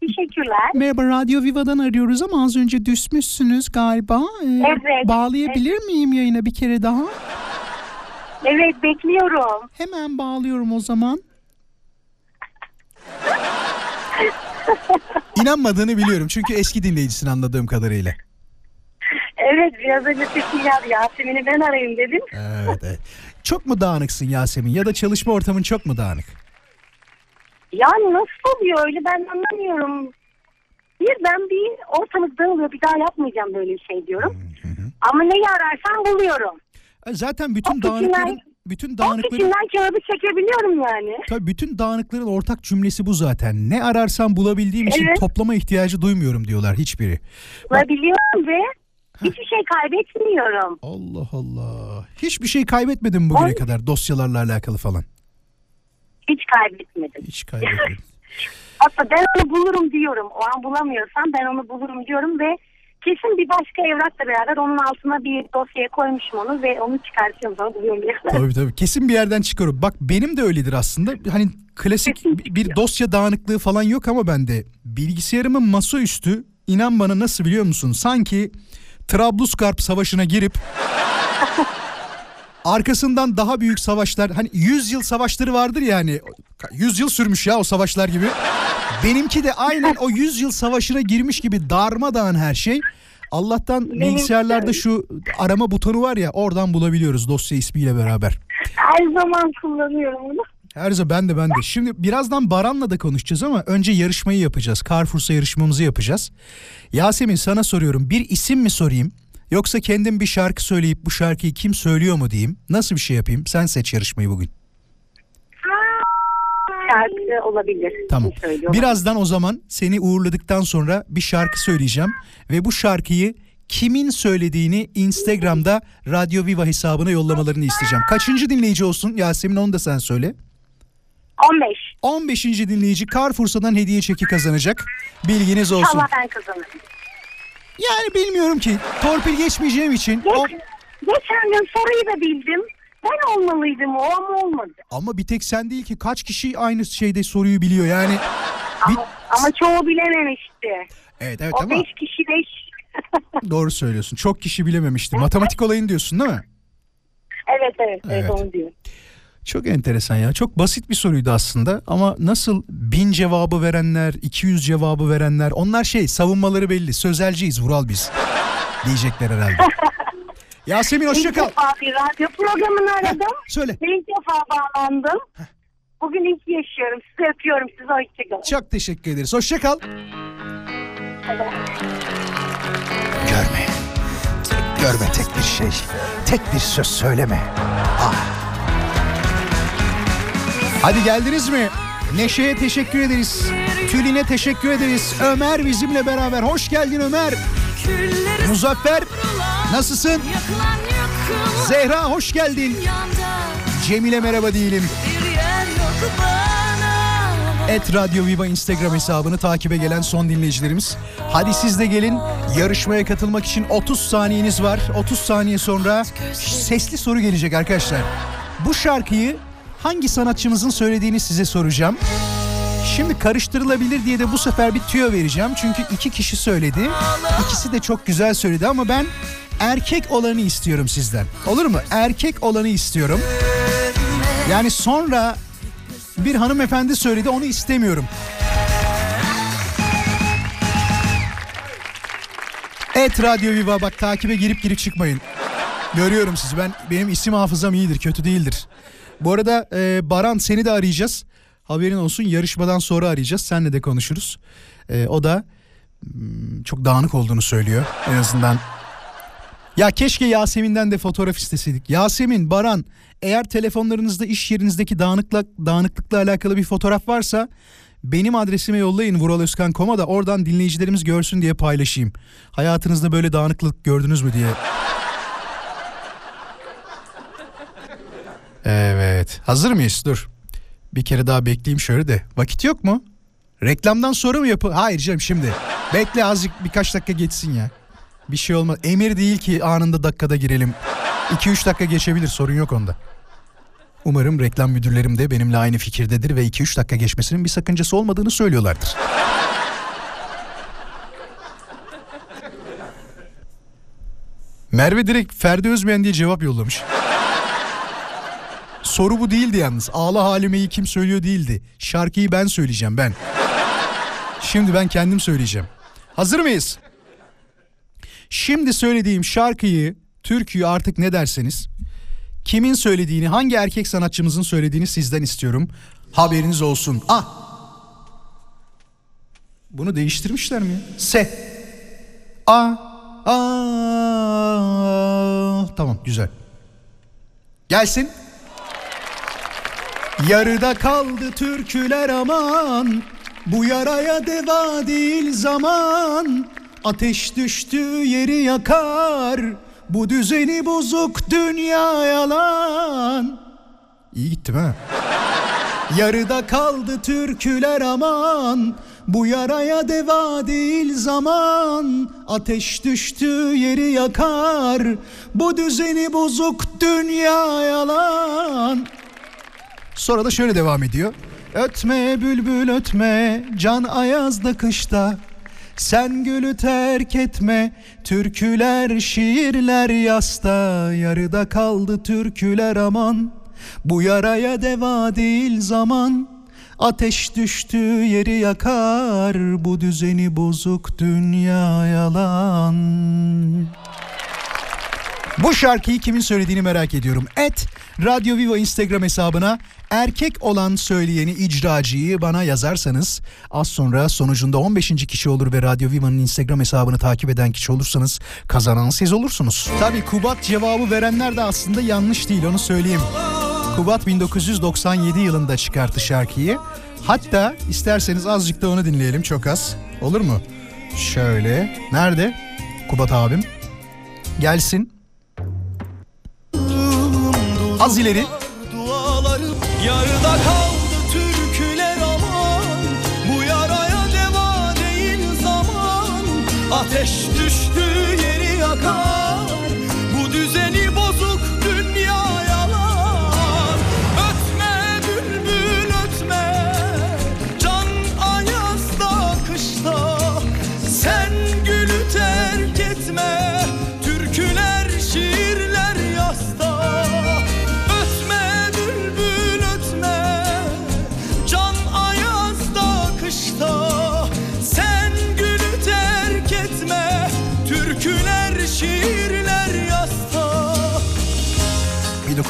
Teşekkürler. Merhaba Radyo Viva'dan arıyoruz ama az önce düşmüşsünüz galiba. Ee, Evet. Bağlayabilir miyim yayına bir kere daha? Evet bekliyorum. Hemen bağlıyorum o zaman. İnanmadığını biliyorum çünkü eski dinleyicisin anladığım kadarıyla. Evet biraz önce sesim geldi. Yasemin'i ben arayayım dedim. Evet, evet. Çok mu dağınıksın Yasemin ya da çalışma ortamın çok mu dağınık? Yani nasıl oluyor öyle ben anlamıyorum. Bir ben bir ortamız dağılıyor bir daha yapmayacağım böyle bir şey diyorum. Ama neyi ararsan buluyorum. E, Zaten bütün O dağınıkların içinden- bütün O dağınıkların içinden kağıdı çekebiliyorum yani. tabii bütün dağınıkların ortak cümlesi bu zaten. Ne ararsam bulabildiğim için Evet. toplama ihtiyacı duymuyorum diyorlar hiçbiri. Bulabiliyorum ve hiçbir şey kaybetmiyorum. Allah Allah. Hiçbir şey kaybetmedim bugüne Ay. kadar dosyalarla alakalı falan. Hiç kaybetmedim. Hiç kaybetmedim. Hatta ben onu bulurum diyorum. O an bulamıyorsam ben onu bulurum diyorum ve kesin bir başka evrakla beraber onun altına bir dosyaya koymuşum onu ve onu çıkartıyorum sonra buluyorum tabii tabii. Kesin bir yerden çıkarım. Bak benim de öyledir aslında. Hani klasik Kesin bir- bir dosya dağınıklığı falan yok ama bende. Bilgisayarımın masaüstü inan bana nasıl biliyor musun? Sanki Trablusgarp savaşına girip arkasından daha büyük savaşlar hani 100 yıl savaşları vardır yani 100 yıl sürmüş ya o savaşlar gibi. Benimki de aynen o 100 yıl savaşına girmiş gibi darmadağın her şey. Allah'tan Benim- bilgisayarlarda şu arama butonu var ya oradan bulabiliyoruz dosya ismiyle beraber. Her zaman kullanıyorum bunu. Her zaman ben de ben de. Şimdi birazdan Baran'la da konuşacağız ama önce yarışmayı yapacağız. Carrefour'sa yarışmamızı yapacağız. Yasemin sana soruyorum. Bir isim mi sorayım? Yoksa kendim bir şarkı söyleyip bu şarkıyı kim söylüyor mu diyeyim? Nasıl bir şey yapayım? Sen seç yarışmayı bugün. Şarkı olabilir. Tamam. Birazdan o zaman seni uğurladıktan sonra bir şarkı söyleyeceğim. Ve bu şarkıyı kimin söylediğini Instagram'da Radyo Viva hesabına yollamalarını isteyeceğim. Kaçıncı dinleyici olsun Yasemin onu da sen söyle. 15. 15. dinleyici Carrefour'dan hediye çeki kazanacak. Bilginiz olsun. Allah ben kazanırım. Yani bilmiyorum ki. Torpil geçmeyeceğim için. o- Geç, geçen gün soruyu da bildim. Ben olmalıydım o ama olmadı. Ama bir tek sen değil ki kaç kişi aynı şeyde soruyu biliyor yani. Bir- Ama, ama çoğu bilememişti. Evet evet O ama 5 kişi 5. doğru söylüyorsun. Çok kişi bilememişti. Matematik olayını diyorsun değil mi? evet, evet evet Evet. onu diyor. Çok enteresan ya. Çok basit bir soruydu aslında ama nasıl bin cevabı verenler, 200 cevabı verenler onlar şey savunmaları belli. Sözelciyiz Vural biz. Diyecekler herhalde. Yasemin İlk hoşça kal. defa bir radyo programını aradım. Söyle. Ve ilk defa bağlandım. Bugün ilk yaşıyorum. Sizi öpüyorum. Size hoşçakalın. Çok teşekkür ederiz. Hoşça kal. Görme. Görme tek bir şey. Tek bir söz söyleme. Ah. Hadi geldiniz mi? Neşe'ye teşekkür ederiz. Tülin'e teşekkür ederiz. Ömer bizimle beraber. Hoş geldin Ömer. Muzaffer nasılsın? Zehra hoş geldin. Cemile merhaba bana. Et Radyo Viva Instagram hesabını takibe gelen son dinleyicilerimiz. Hadi siz de gelin. Yarışmaya katılmak için 30 saniyeniz var. 30 saniye sonra sesli soru gelecek arkadaşlar. Bu şarkıyı hangi sanatçımızın söylediğini size soracağım. Şimdi karıştırılabilir diye de bu sefer bir tüyo vereceğim. Çünkü iki kişi söyledi. İkisi de çok güzel söyledi ama ben erkek olanı istiyorum sizden. Olur mu? Erkek olanı istiyorum. Yani sonra bir hanımefendi söyledi onu istemiyorum. Et Radyo Viva bak takibe girip girip çıkmayın. Görüyorum sizi ben benim isim hafızam iyidir kötü değildir. Bu arada e, Baran seni de arayacağız. Haberin olsun yarışmadan sonra arayacağız. Seninle de konuşuruz. E, o da hmm, çok dağınık olduğunu söylüyor en azından. Ya keşke Yasemin'den de fotoğraf isteseydik. Yasemin, Baran eğer telefonlarınızda iş yerinizdeki dağınıklık, dağınıklıkla alakalı bir fotoğraf varsa benim adresime yollayın vuraloskan.com'a da oradan dinleyicilerimiz görsün diye paylaşayım. Hayatınızda böyle dağınıklık gördünüz mü diye. Hazır mıyız? Dur. Bir kere daha bekleyeyim şöyle de. Vakit yok mu? Reklamdan sonra mı yapı? Hayır canım şimdi. Bekle azıcık birkaç dakika geçsin ya. Bir şey olmaz. Emir değil ki anında dakikada girelim. 2-3 dakika geçebilir sorun yok onda. Umarım reklam müdürlerim de benimle aynı fikirdedir ve 2-3 dakika geçmesinin bir sakıncası olmadığını söylüyorlardır. Merve direkt Ferdi Özbeğen diye cevap yollamış. Soru bu değildi yalnız. Ağla halimeyi kim söylüyor değildi. Şarkıyı ben söyleyeceğim ben. Şimdi ben kendim söyleyeceğim. Hazır mıyız? Şimdi söylediğim şarkıyı, türküyü artık ne derseniz kimin söylediğini, hangi erkek sanatçımızın söylediğini sizden istiyorum. Haberiniz olsun. Ah. Bunu değiştirmişler mi? Se. A. A. Tamam güzel. Gelsin. Yarıda kaldı türküler aman Bu yaraya deva değil zaman. Ateş düştü yeri yakar Bu düzeni bozuk dünya yalan. İyi gittim ha Yarıda kaldı türküler aman Bu yaraya deva değil zaman. Ateş düştü yeri yakar Bu düzeni bozuk dünya yalan Sonra da şöyle devam ediyor. Ötme bülbül ötme can ayazda kışta sen gülü terk etme türküler şiirler yasta yarıda kaldı türküler aman bu yaraya deva değil zaman ateş düştü yeri yakar bu düzeni bozuk dünya yalan. Bu şarkıyı kimin söylediğini merak ediyorum. Et Radyo Viva Instagram hesabına erkek olan söyleyeni icracıyı bana yazarsanız az sonra sonucunda 15. kişi olur ve Radyo Viva'nın Instagram hesabını takip eden kişi olursanız kazanan siz olursunuz. Tabii Kubat cevabı verenler de aslında yanlış değil onu söyleyeyim. Kubat 1997 yılında çıkarttı şarkıyı. Hatta isterseniz azıcık da onu dinleyelim çok az. Olur mu? Şöyle. Nerede? Kubat abim. Gelsin. Az ileri. Dualarım yarıda kaldı türküler aman Bu yaraya deva değil zaman Ateş düştü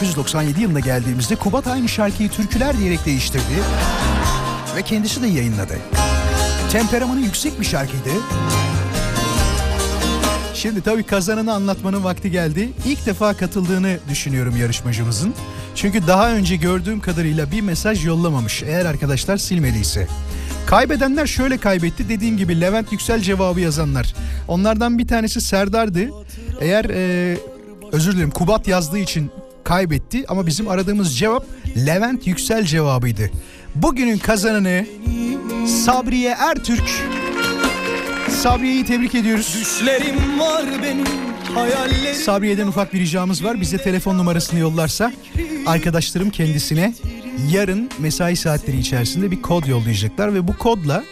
1997 yılında geldiğimizde Kubat aynı şarkıyı türküler diyerek değiştirdi. Ve kendisi de yayınladı. Temperamanı yüksek bir şarkıydı. Şimdi tabii kazananı anlatmanın vakti geldi. İlk defa katıldığını düşünüyorum yarışmacımızın. Çünkü daha önce gördüğüm kadarıyla bir mesaj yollamamış eğer arkadaşlar silmediyse. Kaybedenler şöyle kaybetti dediğim gibi Levent Yüksel cevabı yazanlar. Onlardan bir tanesi Serdar'dı. Eğer e, özür dilerim Kubat yazdığı için kaybetti ama bizim aradığımız cevap Levent Yüksel cevabıydı. Bugünün kazananı Sabriye Ertürk. Sabriye'yi tebrik ediyoruz. Düşlerim var benim hayallerim Sabriye'den ufak bir ricamız var. Bize telefon numarasını yollarsa arkadaşlarım kendisine yarın mesai saatleri içerisinde bir kod yollayacaklar ve bu kodla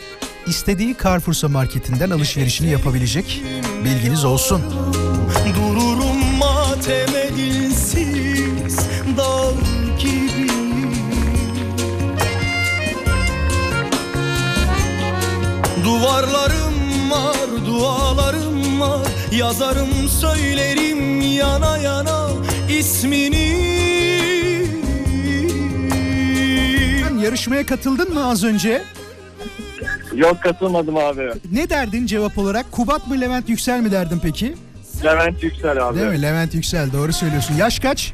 istediği Carrefour'sa marketinden alışverişini yapabilecek. Bilginiz olsun. Duvarlarım var, dualarım var Yazarım söylerim yana yana ismini Sen yarışmaya katıldın mı az önce? Yok katılmadım abi. Ne derdin cevap olarak? Kubat mı Levent Yüksel mi derdin peki? Levent Yüksel abi. Değil mi? Levent Yüksel doğru söylüyorsun. Yaş kaç?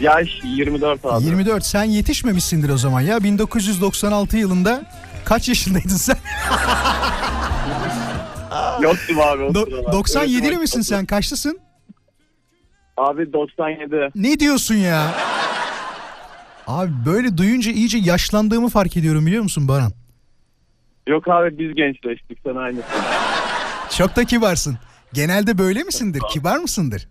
Yaş 24 abi. 24. Sen yetişmemişsindir o zaman ya. 1996 yılında kaç yaşındaydın sen? Yoktum abi o Do- sıralar. 97'li Evet, misin sen? Kaçlısın? Abi 97. Ne diyorsun ya? Abi böyle duyunca iyice yaşlandığımı fark ediyorum biliyor musun Baran? Yok abi biz gençleştik sen aynısın. Çok da kibarsın. Genelde böyle misindir? Kibar mısındır?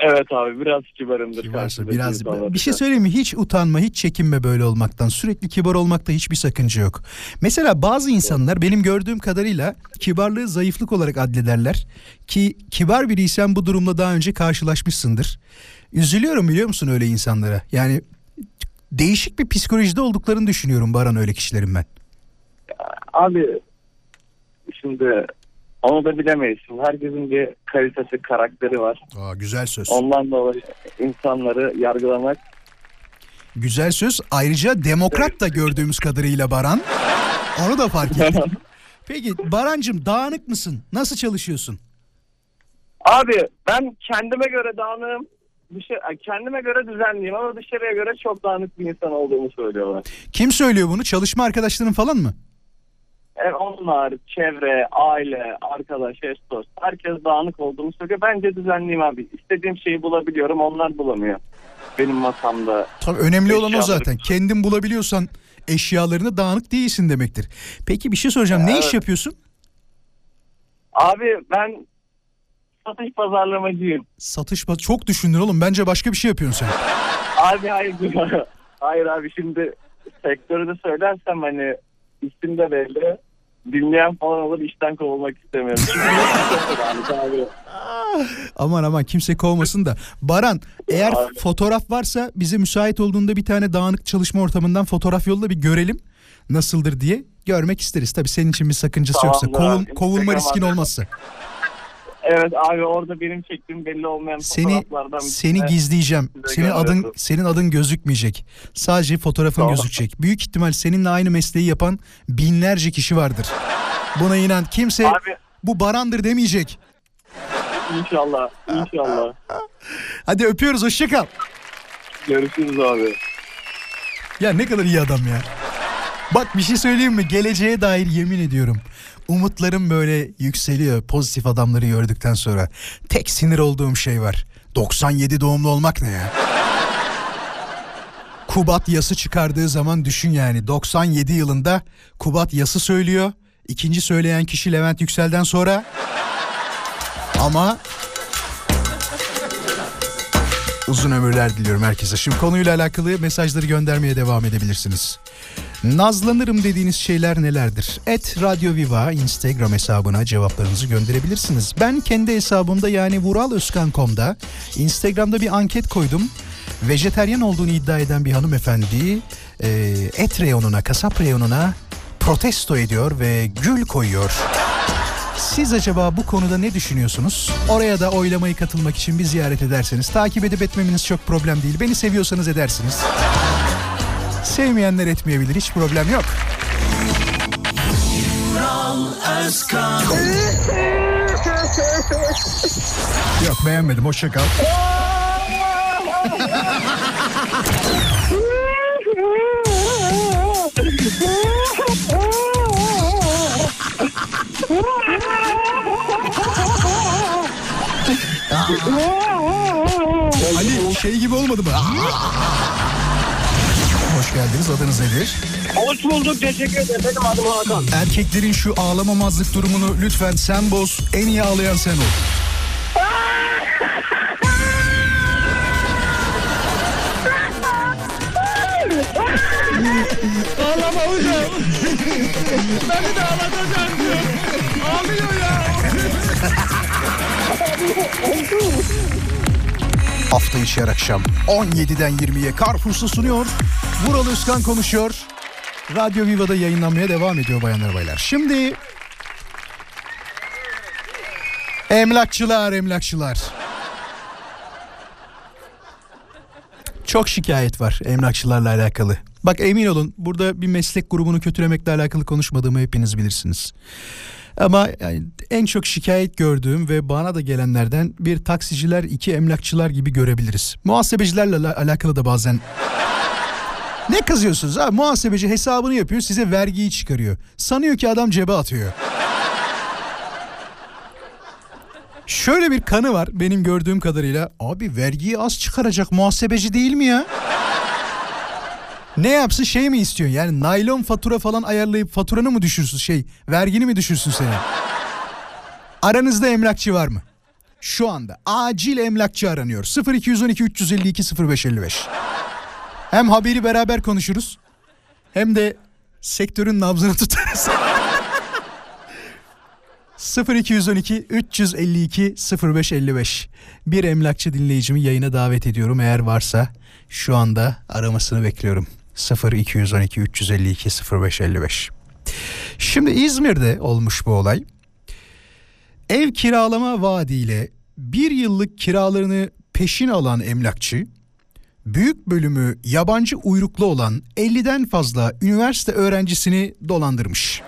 Evet abi biraz kibarımdır. Kibarsın biraz. Bir şey söyleyeyim mi? Hiç utanma, hiç çekinme böyle olmaktan. Sürekli kibar olmakta hiçbir sakınca yok. Mesela bazı insanlar benim gördüğüm kadarıyla kibarlığı zayıflık olarak addederler. Ki kibar biriysen bu durumla daha önce karşılaşmışsındır. Üzülüyorum biliyor musun öyle insanlara? Yani değişik bir psikolojide olduklarını düşünüyorum Baran öyle kişilerin ben. Abi şimdi onu da bilemeyiz. Herkesin bir kalitesi, karakteri var. Aa, güzel söz. Ondan dolayı insanları yargılamak Güzel söz. Ayrıca demokrat da gördüğümüz kadarıyla Baran. Onu da fark ettim. Peki Barancım dağınık mısın? Nasıl çalışıyorsun? Abi ben kendime göre dağınığım. Dışarı, kendime göre düzenliyim ama dışarıya göre çok dağınık bir insan olduğumu söylüyorlar. Kim söylüyor bunu? Çalışma arkadaşların falan mı? Yani onlar, çevre, aile, arkadaş, eş dost herkes dağınık olduğumu söylüyor. Bence düzenliyim abi. İstediğim şeyi bulabiliyorum onlar bulamıyor. Benim masamda. Tabii önemli olan o zaten. Kendin bulabiliyorsan eşyalarını dağınık değilsin demektir. Peki bir şey soracağım. Ne iş Evet. yapıyorsun? Abi ben satış pazarlamacıyım. Satış ba- çok düşündün oğlum. Bence başka bir şey yapıyorsun sen. Abi hayır. hayır abi şimdi sektörü de söylersem hani isim de belli. Dinleyen falan olur işten kovulmak istemiyorum. Abi. Aman aman kimse kovmasın da. Baran eğer Abi. fotoğraf varsa bize müsait olduğunda bir tane dağınık çalışma ortamından fotoğraf yolla bir görelim. Nasıldır diye görmek isteriz. Tabii senin için bir sakıncası yoksa. Tamamdır Kovul- abi. kovulma Instagram riskin adresi. olmazsa. Evet abi orada benim çektiğim belli olmayan Seni fotoğraflardan seni gizleyeceğim. Senin adın senin adın gözükmeyecek. Sadece fotoğrafın Tamam. gözükecek. Büyük ihtimal seninle aynı mesleği yapan binlerce kişi vardır. Buna inan. Kimse Abi bu Baran'dır demeyecek. inşallah inşallah. Hadi öpüyoruz. Hoşça kal. Görüşürüz abi. Ya ne kadar iyi adam ya. Bak bir şey söyleyeyim mi? Geleceğe dair yemin ediyorum. Umutlarım böyle yükseliyor pozitif adamları gördükten sonra. Tek sinir olduğum şey var. 97 doğumlu olmak ne ya? Kubat yası çıkardığı zaman düşün yani. 97 yılında Kubat yası söylüyor. İkinci söyleyen kişi Levent Yüksel'den sonra. Ama uzun ömürler diliyorum herkese. Şimdi konuyla alakalı mesajları göndermeye devam edebilirsiniz. Nazlanırım dediğiniz şeyler nelerdir? Et Radyo Viva Instagram hesabına cevaplarınızı gönderebilirsiniz. Ben kendi hesabımda yani vuraloskan.com'da Instagram'da bir anket koydum. Vejeteryan olduğunu iddia eden bir hanımefendi e, et reyonuna, kasap reyonuna protesto ediyor ve gül koyuyor. Siz acaba bu konuda ne düşünüyorsunuz? Oraya da oylamayı katılmak için bir ziyaret ederseniz takip edip etmemeniz çok problem değil. Beni seviyorsanız edersiniz. Sevmeyenler etmeyebilir hiç problem yok. Yok beğenmedim hoşça kal. Ali şey gibi olmadı mı? Hoş geldiniz adınız nedir? Hoş bulduk teşekkür ederim. Benim adım Hakan. Erkeklerin şu ağlamamazlık durumunu lütfen sen boz. En iyi ağlayan sen ol. hocam. Beni de ağlatacak. Ağlıyor ya. Hafta içi her akşam 17'den 20'ye Carrefour'su sunuyor. Vural Özkan konuşuyor. Radyo Viva'da yayınlanmaya devam ediyor bayanlar baylar. Şimdi emlakçılar emlakçılar. Çok şikayet var emlakçılarla alakalı. Bak emin olun burada bir meslek grubunu kötülemekle alakalı konuşmadığımı hepiniz bilirsiniz. Ama yani en çok şikayet gördüğüm ve bana da gelenlerden bir taksiciler, iki emlakçılar gibi görebiliriz. Muhasebecilerle ala- alakalı da bazen ne kızıyorsunuz ha? Muhasebeci hesabını yapıyor size vergiyi çıkarıyor. Sanıyor ki adam cebe atıyor. Şöyle bir kanı var benim gördüğüm kadarıyla. Abi vergiyi az çıkaracak muhasebeci değil mi ya? Ne yapsın şey mi istiyorsun? Yani naylon fatura falan ayarlayıp faturanı mı düşürsün şey? Vergini mi düşürsün senin? Aranızda emlakçı var mı? Şu anda acil emlakçı aranıyor. 0212 352 0555. Hem haberi beraber konuşuruz. Hem de sektörün nabzını tutarız. 0212 352 0555 bir emlakçı dinleyicimi yayına davet ediyorum eğer varsa şu anda aramasını bekliyorum 0212 352 0555 Şimdi İzmir'de olmuş bu olay ev kiralama vaadiyle bir yıllık kiralarını peşin alan emlakçı büyük bölümü yabancı uyruklu olan 50'den fazla üniversite öğrencisini dolandırmış.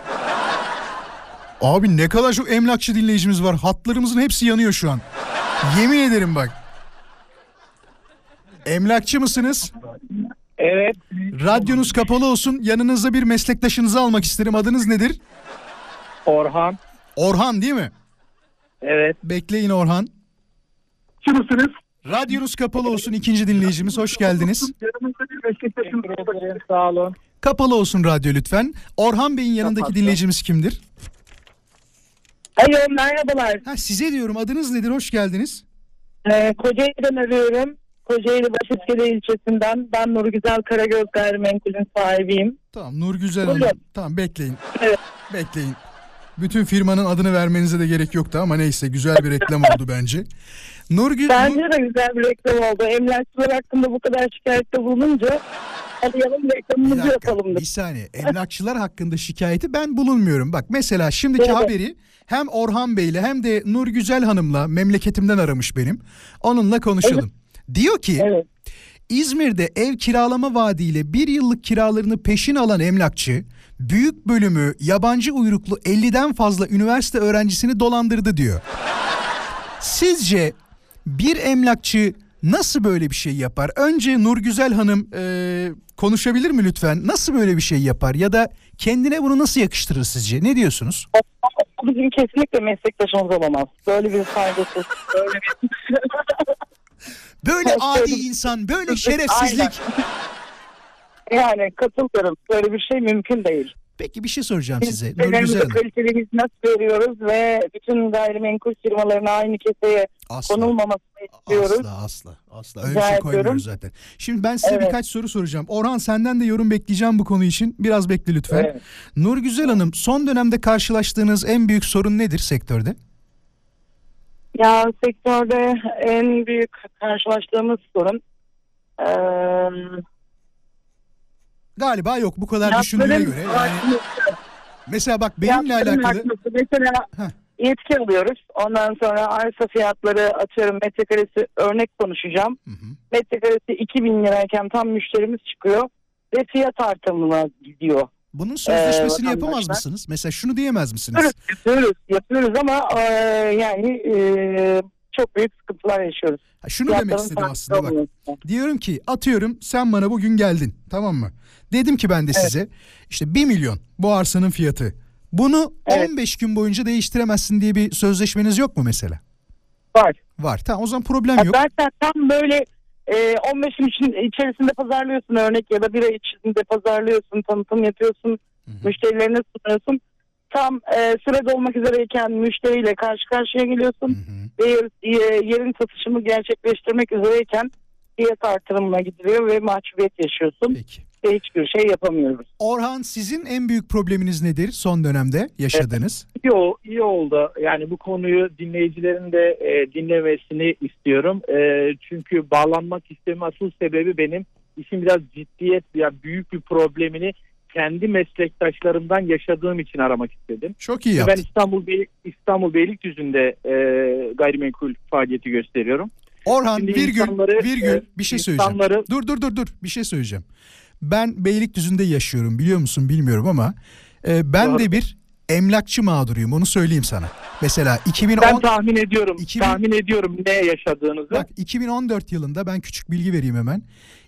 Abi ne kadar çok emlakçı dinleyicimiz var. Hatlarımızın hepsi yanıyor şu an. Yemin ederim bak. Emlakçı mısınız? Evet. Radyonuz kapalı olsun. Yanınızda bir meslektaşınızı almak isterim. Adınız nedir? Orhan. Orhan değil mi? Evet. Bekleyin Orhan. Kimsiniz? Radyonuz kapalı olsun ikinci dinleyicimiz. Hoş geldiniz. Yanımızda bir meslektaşım var. Sağ olun. Kapalı olsun radyo lütfen. Orhan Bey'in yanındaki Kapattı. dinleyicimiz kimdir? Alo merhabalar. Ha size diyorum adınız nedir? Hoş geldiniz. Ee, Kocaeli'den arıyorum. Kocaeli Başiskele ilçesinden. Ben Nuri Güzel Karagöz Gayrimenkul'ün sahibiyim. Tamam Nur Güzel Buyurun. Hanım. Tamam bekleyin. Evet. Bekleyin. Bütün firmanın adını vermenize de gerek yoktu ama neyse güzel bir reklam oldu bence. Nur Gü- Bence Nur- de güzel bir reklam oldu. Emlakçılar hakkında bu kadar şikayette bulununca arayalım Bir reklamımızı dakika, yapalım. bir saniye. Emlakçılar hakkında şikayeti ben bulunmuyorum. Bak mesela şimdiki Evet. haberi hem Orhan Bey'le hem de Nur Güzel Hanım'la memleketimden aramış benim. Onunla konuşalım. Diyor ki Evet. İzmir'de ev kiralama vaadiyle bir yıllık kiralarını peşin alan emlakçı büyük bölümü yabancı uyruklu 50'den fazla üniversite öğrencisini dolandırdı diyor. Sizce bir emlakçı nasıl böyle bir şey yapar? Önce Nurgüzel Hanım e, konuşabilir mi lütfen? Nasıl böyle bir şey yapar ya da kendine bunu nasıl yakıştırır sizce? Ne diyorsunuz? Bizim kesinlikle meslektaşımız olamaz. Böyle bir saygısız, böyle bir... Böyle adi insan, böyle şerefsizlik. yani katılıyorum. Böyle bir şey mümkün değil. Peki bir şey soracağım Biz size. Hanım. kaliteli hizmet veriyoruz ve bütün gayrimenkul firmalarına aynı keseye Asla. konulmamasını istiyoruz. Asla asla asla öyle Rica şey ediyorum. koymuyoruz zaten. Şimdi ben size Evet. birkaç soru soracağım. Orhan senden de yorum bekleyeceğim bu konu için. Biraz bekle lütfen. Evet. Nur Güzel Hanım son dönemde karşılaştığınız en büyük sorun nedir sektörde? Ya sektörde en büyük karşılaştığımız sorun eee Galiba yok bu kadar düşündüğüne göre. Yani mesela bak benimle alakalı artması. Mesela Heh. yetki alıyoruz. Ondan sonra arsa fiyatları atıyorum metrekaresi örnek konuşacağım. Hı hı. Metrekaresi 2000 lirayken tam müşterimiz çıkıyor ve fiyat artımına gidiyor. Bunun sözleşmesini Ee, yapamaz mısınız? Mesela şunu diyemez misiniz? Yapıyoruz, yapıyoruz, yapıyoruz ama eee, yani eee, çok büyük sıkıntılar yaşıyoruz. Ha, şunu demek istedim aslında bak. olmuyor. Diyorum ki atıyorum sen bana bugün geldin tamam mı? Dedim ki ben de size işte 1 milyon bu arsanın fiyatı. Bunu Evet. 15 gün boyunca değiştiremezsin diye bir sözleşmeniz yok mu mesela? Var. Var. Tamam o zaman problem yok. Zaten tam böyle e, 15 gün için- içerisinde pazarlıyorsun örnek ya da bir ay içinde pazarlıyorsun, tanıtım yapıyorsun, müşterilerine sunuyorsun. Tam e, sırada olmak üzereyken müşteriyle karşı karşıya geliyorsun Hı hı. ve yer- e, yerin satışını gerçekleştirmek üzereyken fiyat artırımına gidiliyor ve mahcubiyet yaşıyorsun. Peki. Ve hiçbir şey yapamıyoruz. Orhan sizin en büyük probleminiz nedir son dönemde yaşadığınız? İyi, ol- iyi oldu. Yani bu konuyu dinleyicilerin de e, dinlemesini istiyorum. E, çünkü bağlanmak isteme asıl sebebi benim işin biraz ciddiyet ya büyük bir problemini kendi meslektaşlarımdan yaşadığım için aramak istedim. Çok iyi Ben yaptın. İstanbul Bey, İstanbul Beylikdüzü'nde e, gayrimenkul faaliyeti gösteriyorum. Orhan Şimdi virgül virgül e, bir şey söyleyeceğim. insanları- Dur dur dur dur bir şey söyleyeceğim. Ben Beylikdüzü'nde yaşıyorum biliyor musun bilmiyorum ama e, ben de bir emlakçı mağduruyum onu söyleyeyim sana. Mesela 2010 Ben tahmin ediyorum. 2000 Tahmin ediyorum ne yaşadığınızı. Bak 2014 yılında ben küçük bilgi vereyim hemen.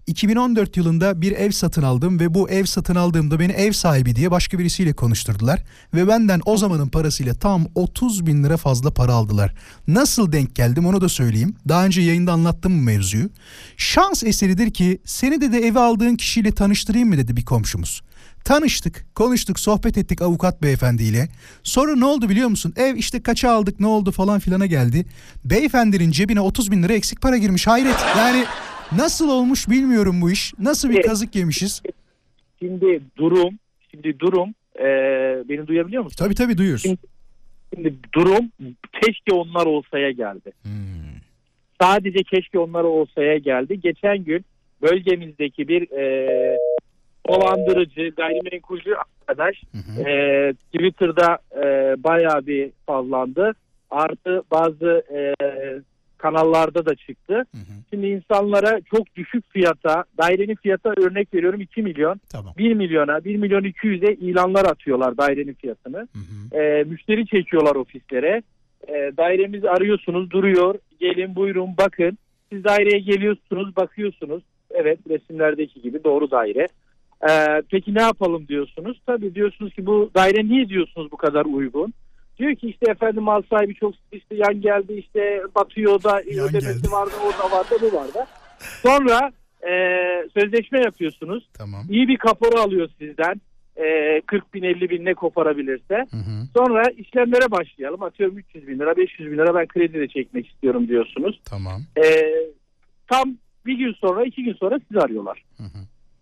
2014 yılında bir ev satın aldım ve bu ev satın aldığımda beni ev sahibi diye başka birisiyle konuşturdular. Ve benden o zamanın parasıyla tam 30 bin lira fazla para aldılar. Nasıl denk geldim onu da söyleyeyim. Daha önce yayında anlattım bu mevzuyu. Şans eseridir ki seni de de eve aldığın kişiyle tanıştırayım mı dedi bir komşumuz. Tanıştık, konuştuk, sohbet ettik avukat beyefendiyle. Sonra ne oldu biliyor musun? Ev işte kaça aldık ne oldu falan filana geldi. Beyefendinin cebine 30 bin lira eksik para girmiş hayret. Yani nasıl olmuş bilmiyorum bu iş. Nasıl bir kazık yemişiz. Şimdi durum, şimdi durum e, beni duyabiliyor musun? Tabii tabii duyuyoruz. Şimdi, şimdi durum keşke onlar olsaya geldi. Sadece keşke onlar olsaya geldi. Geçen gün bölgemizdeki bir e, dolandırıcı, gayrimenkulcü arkadaş e, Twitter'da e, bayağı bir fazlandı. Artı bazı e, kanallarda da çıktı. Şimdi insanlara çok düşük fiyata, dairenin fiyata örnek veriyorum 2 milyon. Tamam. 1 milyona, 1 milyon 200'e ilanlar atıyorlar dairenin fiyatını. E, müşteri çekiyorlar ofislere. E, dairemizi arıyorsunuz, duruyor. Gelin buyurun bakın. Siz daireye geliyorsunuz, bakıyorsunuz. Evet resimlerdeki gibi doğru daire. E, peki ne yapalım diyorsunuz. Tabii diyorsunuz ki bu daire niye diyorsunuz bu kadar uygun? Diyor ki işte efendim mal sahibi çok işte yan geldi işte batıyor da ödemesi vardı orada vardı bu vardı. Sonra e, sözleşme yapıyorsunuz. Tamam. İyi bir kapora alıyor sizden. E, 40 bin 50 bin ne koparabilirse. Sonra işlemlere başlayalım. Atıyorum 300 bin lira 500 bin lira ben kredi de çekmek istiyorum diyorsunuz. Tamam. E, tam bir gün sonra iki gün sonra sizi arıyorlar.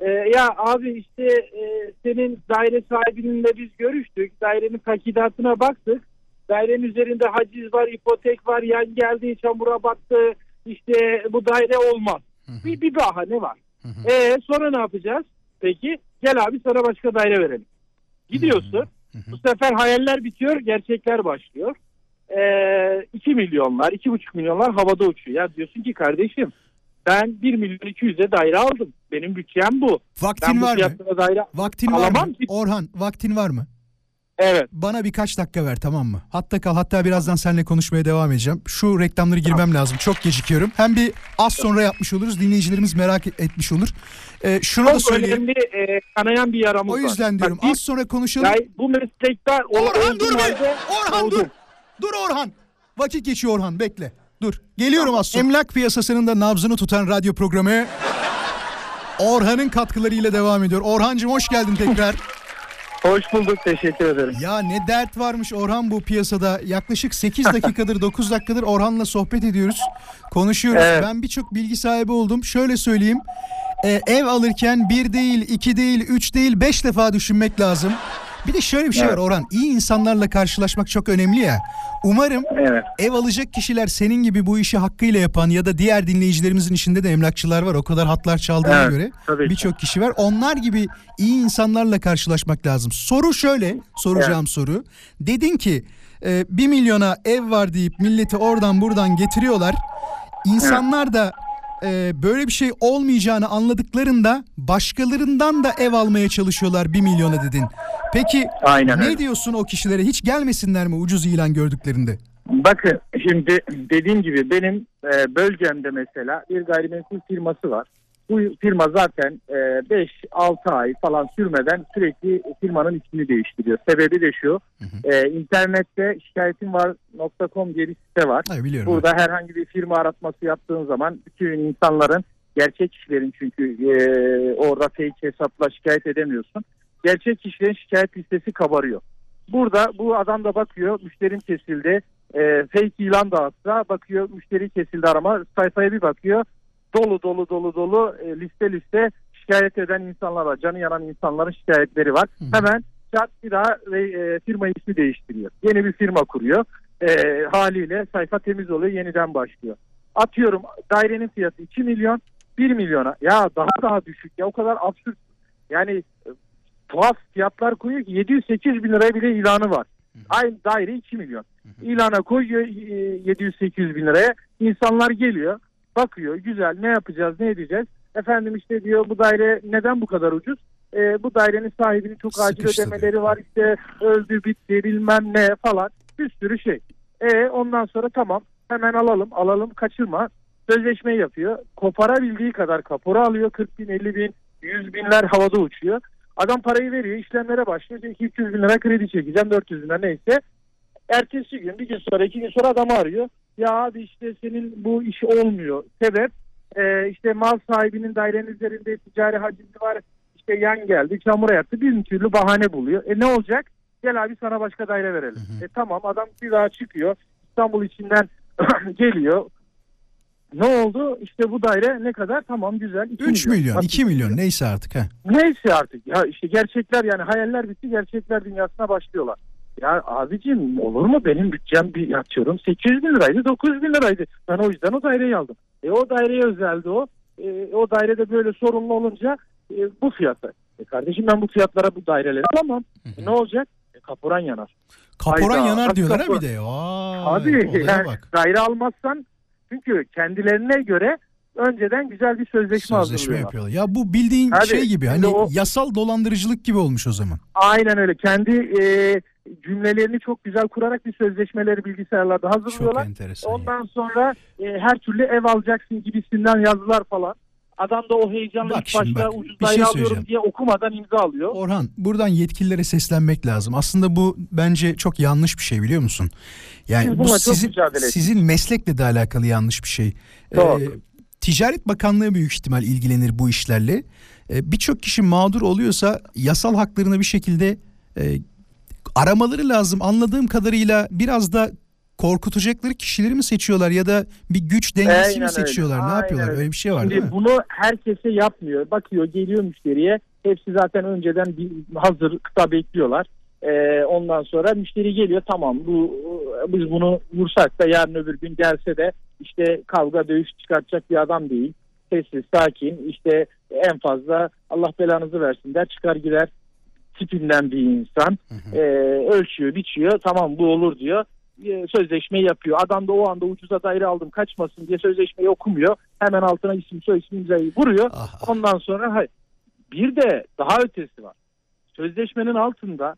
E, ya abi işte e, senin daire sahibininle biz görüştük. Dairenin takidatına baktık. Dairenin üzerinde haciz var, ipotek var, yan geldi, çamura battı. İşte bu daire olmaz. Bir, bir bahane var. E sonra ne yapacağız? Peki gel abi sana başka daire verelim. Gidiyorsun. Bu sefer hayaller bitiyor, gerçekler başlıyor. Ee, 2 milyonlar, 2,5 milyonlar havada uçuyor. Ya diyorsun ki kardeşim ben 1 milyon 200'e daire aldım. Benim bütçem bu. Vaktin ben bu var mı? Daire Vaktin var alamam mı? ki. Orhan vaktin var mı? Evet. Bana birkaç dakika ver tamam mı? Hatta kal hatta birazdan seninle konuşmaya devam edeceğim. Şu reklamları girmem lazım. Çok gecikiyorum. Hem bir az sonra yapmış oluruz. Dinleyicilerimiz merak etmiş olur. Ee, şunu da Çok söyleyeyim. önemli e, kanayan bir yaramız O var. yüzden diyorum Bak, az sonra konuşalım. ya bu meslekler Orhan dur be! Orhan dur! oldum. Dur Orhan! Vakit geçiyor Orhan bekle. Dur. Geliyorum az sonra. Emlak piyasasının da nabzını tutan radyo programı Orhan'ın katkılarıyla devam ediyor. Orhancığım hoş geldin tekrar. Hoş bulduk teşekkür ederim. Ya ne dert varmış Orhan bu piyasada. Yaklaşık 8 dakikadır 9 dakikadır Orhan'la sohbet ediyoruz. Konuşuyoruz. Evet. Ben birçok bilgi sahibi oldum. Şöyle söyleyeyim. Ee, ev alırken bir değil, iki değil, üç değil, beş defa düşünmek lazım. Bir de şöyle bir şey var Orhan. İyi insanlarla karşılaşmak çok önemli ya. Umarım Evet. ev alacak kişiler senin gibi bu işi hakkıyla yapan ya da diğer dinleyicilerimizin içinde de emlakçılar var. O kadar hatlar çaldığına Evet, göre birçok kişi var. Onlar gibi iyi insanlarla karşılaşmak lazım. Soru şöyle, soracağım soru. Dedin ki e, 1 milyona ev var deyip milleti oradan buradan getiriyorlar. İnsanlar da e, böyle bir şey olmayacağını anladıklarında başkalarından da ev almaya çalışıyorlar 1 milyona dedin. Peki Aynen ne öyle. diyorsun o kişilere? Hiç gelmesinler mi ucuz ilan gördüklerinde? Bakın şimdi dediğim gibi benim e, bölgemde mesela bir gayrimenkul firması var. Bu firma zaten 5-6 ay falan sürmeden sürekli firmanın ismini değiştiriyor. Sebebi de şu. e, internette şikayetim var.com diye bir site var. Hayır, biliyorum. Burada herhangi bir firma aratması yaptığın zaman bütün insanların gerçek kişilerin çünkü e, orada fake hesapla şikayet edemiyorsun. Gerçek kişilerin şikayet listesi kabarıyor. Burada bu adam da bakıyor müşterim kesildi. E, fake ilan da atsa bakıyor müşteri kesildi arama sayfaya bir bakıyor. Dolu dolu dolu dolu e, liste liste şikayet eden insanlar var. Canı yanan insanların şikayetleri var. Hemen çat bir daha e, firma ismi değiştiriyor. Yeni bir firma kuruyor. E, haliyle sayfa temiz oluyor yeniden başlıyor. Atıyorum dairenin fiyatı 2 milyon 1 milyona. Ya daha daha düşük ya o kadar absürt. Yani e, tuhaf fiyatlar koyuyor ki 700-800 bin liraya bile ilanı var. Aynı daire 2 milyon. İlana koyuyor e, 700-800 bin liraya. İnsanlar geliyor bakıyor güzel ne yapacağız ne edeceğiz. Efendim işte diyor bu daire neden bu kadar ucuz? E, bu dairenin sahibinin çok acil Sıkıştı ödemeleri var işte öldü bitti bilmem ne falan bir sürü şey. E ondan sonra tamam hemen alalım alalım kaçırma sözleşmeyi yapıyor. Koparabildiği kadar kapora alıyor 40 bin 50 bin 100 binler havada uçuyor. Adam parayı veriyor işlemlere başlıyor. Diyor ki 200 bin lira kredi çekeceğim 400 bin lira neyse. Ertesi gün bir gün sonra iki gün sonra adamı arıyor. Ya abi işte senin bu iş olmuyor. Sebep e, işte mal sahibinin dairenin üzerinde ticari hacizi var. İşte yan geldi çamura yattı. Bir türlü bahane buluyor. E ne olacak? Gel abi sana başka daire verelim. E tamam adam bir daha çıkıyor. İstanbul içinden geliyor. Ne oldu? İşte bu daire ne kadar? Tamam güzel. 2 3 milyon, Nasıl 2 milyon neyse artık ha. Neyse artık ya işte gerçekler yani hayaller bitti gerçekler dünyasına başlıyorlar. Ya abicim olur mu benim bütçem bir yatıyorum 800 bin liraydı 900 bin liraydı. Ben o yüzden o daireyi aldım. E o daireye özeldi o. E, o dairede böyle sorunlu olunca e, bu fiyata. E kardeşim ben bu fiyatlara bu daireleri alamam. E, ne olacak? E, kaporan yanar. Kaporan Hayda, yanar diyorlar ha kapora- bir de. Vay, Abi olaya yani bak. daire almazsan çünkü kendilerine göre önceden güzel bir sözleşme, Sözleşme hazırlıyorlar. yapıyorlar. Ya bu bildiğin Hadi, şey gibi hani o- yasal dolandırıcılık gibi olmuş o zaman. Aynen öyle. Kendi e, cümlelerini çok güzel kurarak bir sözleşmeleri bilgisayarlarda hazırlıyorlar. Çok enteresan. ya. Ondan sonra e, her türlü ev alacaksın gibisinden yazılar falan. Adam da o heyecanla Bak ilk başta bak, ucuz bir şey alıyorum diye okumadan imza alıyor. Orhan buradan yetkililere seslenmek lazım. Aslında bu bence çok yanlış bir şey biliyor musun? Yani Biz bu sizin, sizin meslekle de alakalı yanlış bir şey. Çok. Ee, Ticaret Bakanlığı büyük ihtimal ilgilenir bu işlerle. Ee, Birçok kişi mağdur oluyorsa yasal haklarını bir şekilde e, aramaları lazım. Anladığım kadarıyla biraz da korkutacakları kişileri mi seçiyorlar ya da bir güç dengesi Aynen mi öyle. seçiyorlar? Ne Aynen yapıyorlar? öyle. Öyle bir şey var değil Şimdi mi? bunu herkese yapmıyor. Bakıyor geliyor müşteriye. Hepsi zaten önceden bir hazır kıta bekliyorlar. Ee, ondan sonra müşteri geliyor tamam bu biz bunu vursak da yarın öbür gün gelse de işte kavga dövüş çıkartacak bir adam değil. Sessiz sakin işte en fazla Allah belanızı versin der çıkar gider tipinden bir insan. Ee, ölçüyor biçiyor tamam bu olur diyor. Ee, Sözleşmeyi yapıyor. Adam da o anda ucuza daire aldım kaçmasın diye sözleşmeyi okumuyor. Hemen altına isim soy isim imzayı vuruyor. Ah, ah. Ondan sonra hayır. Bir de daha ötesi var. Sözleşmenin altında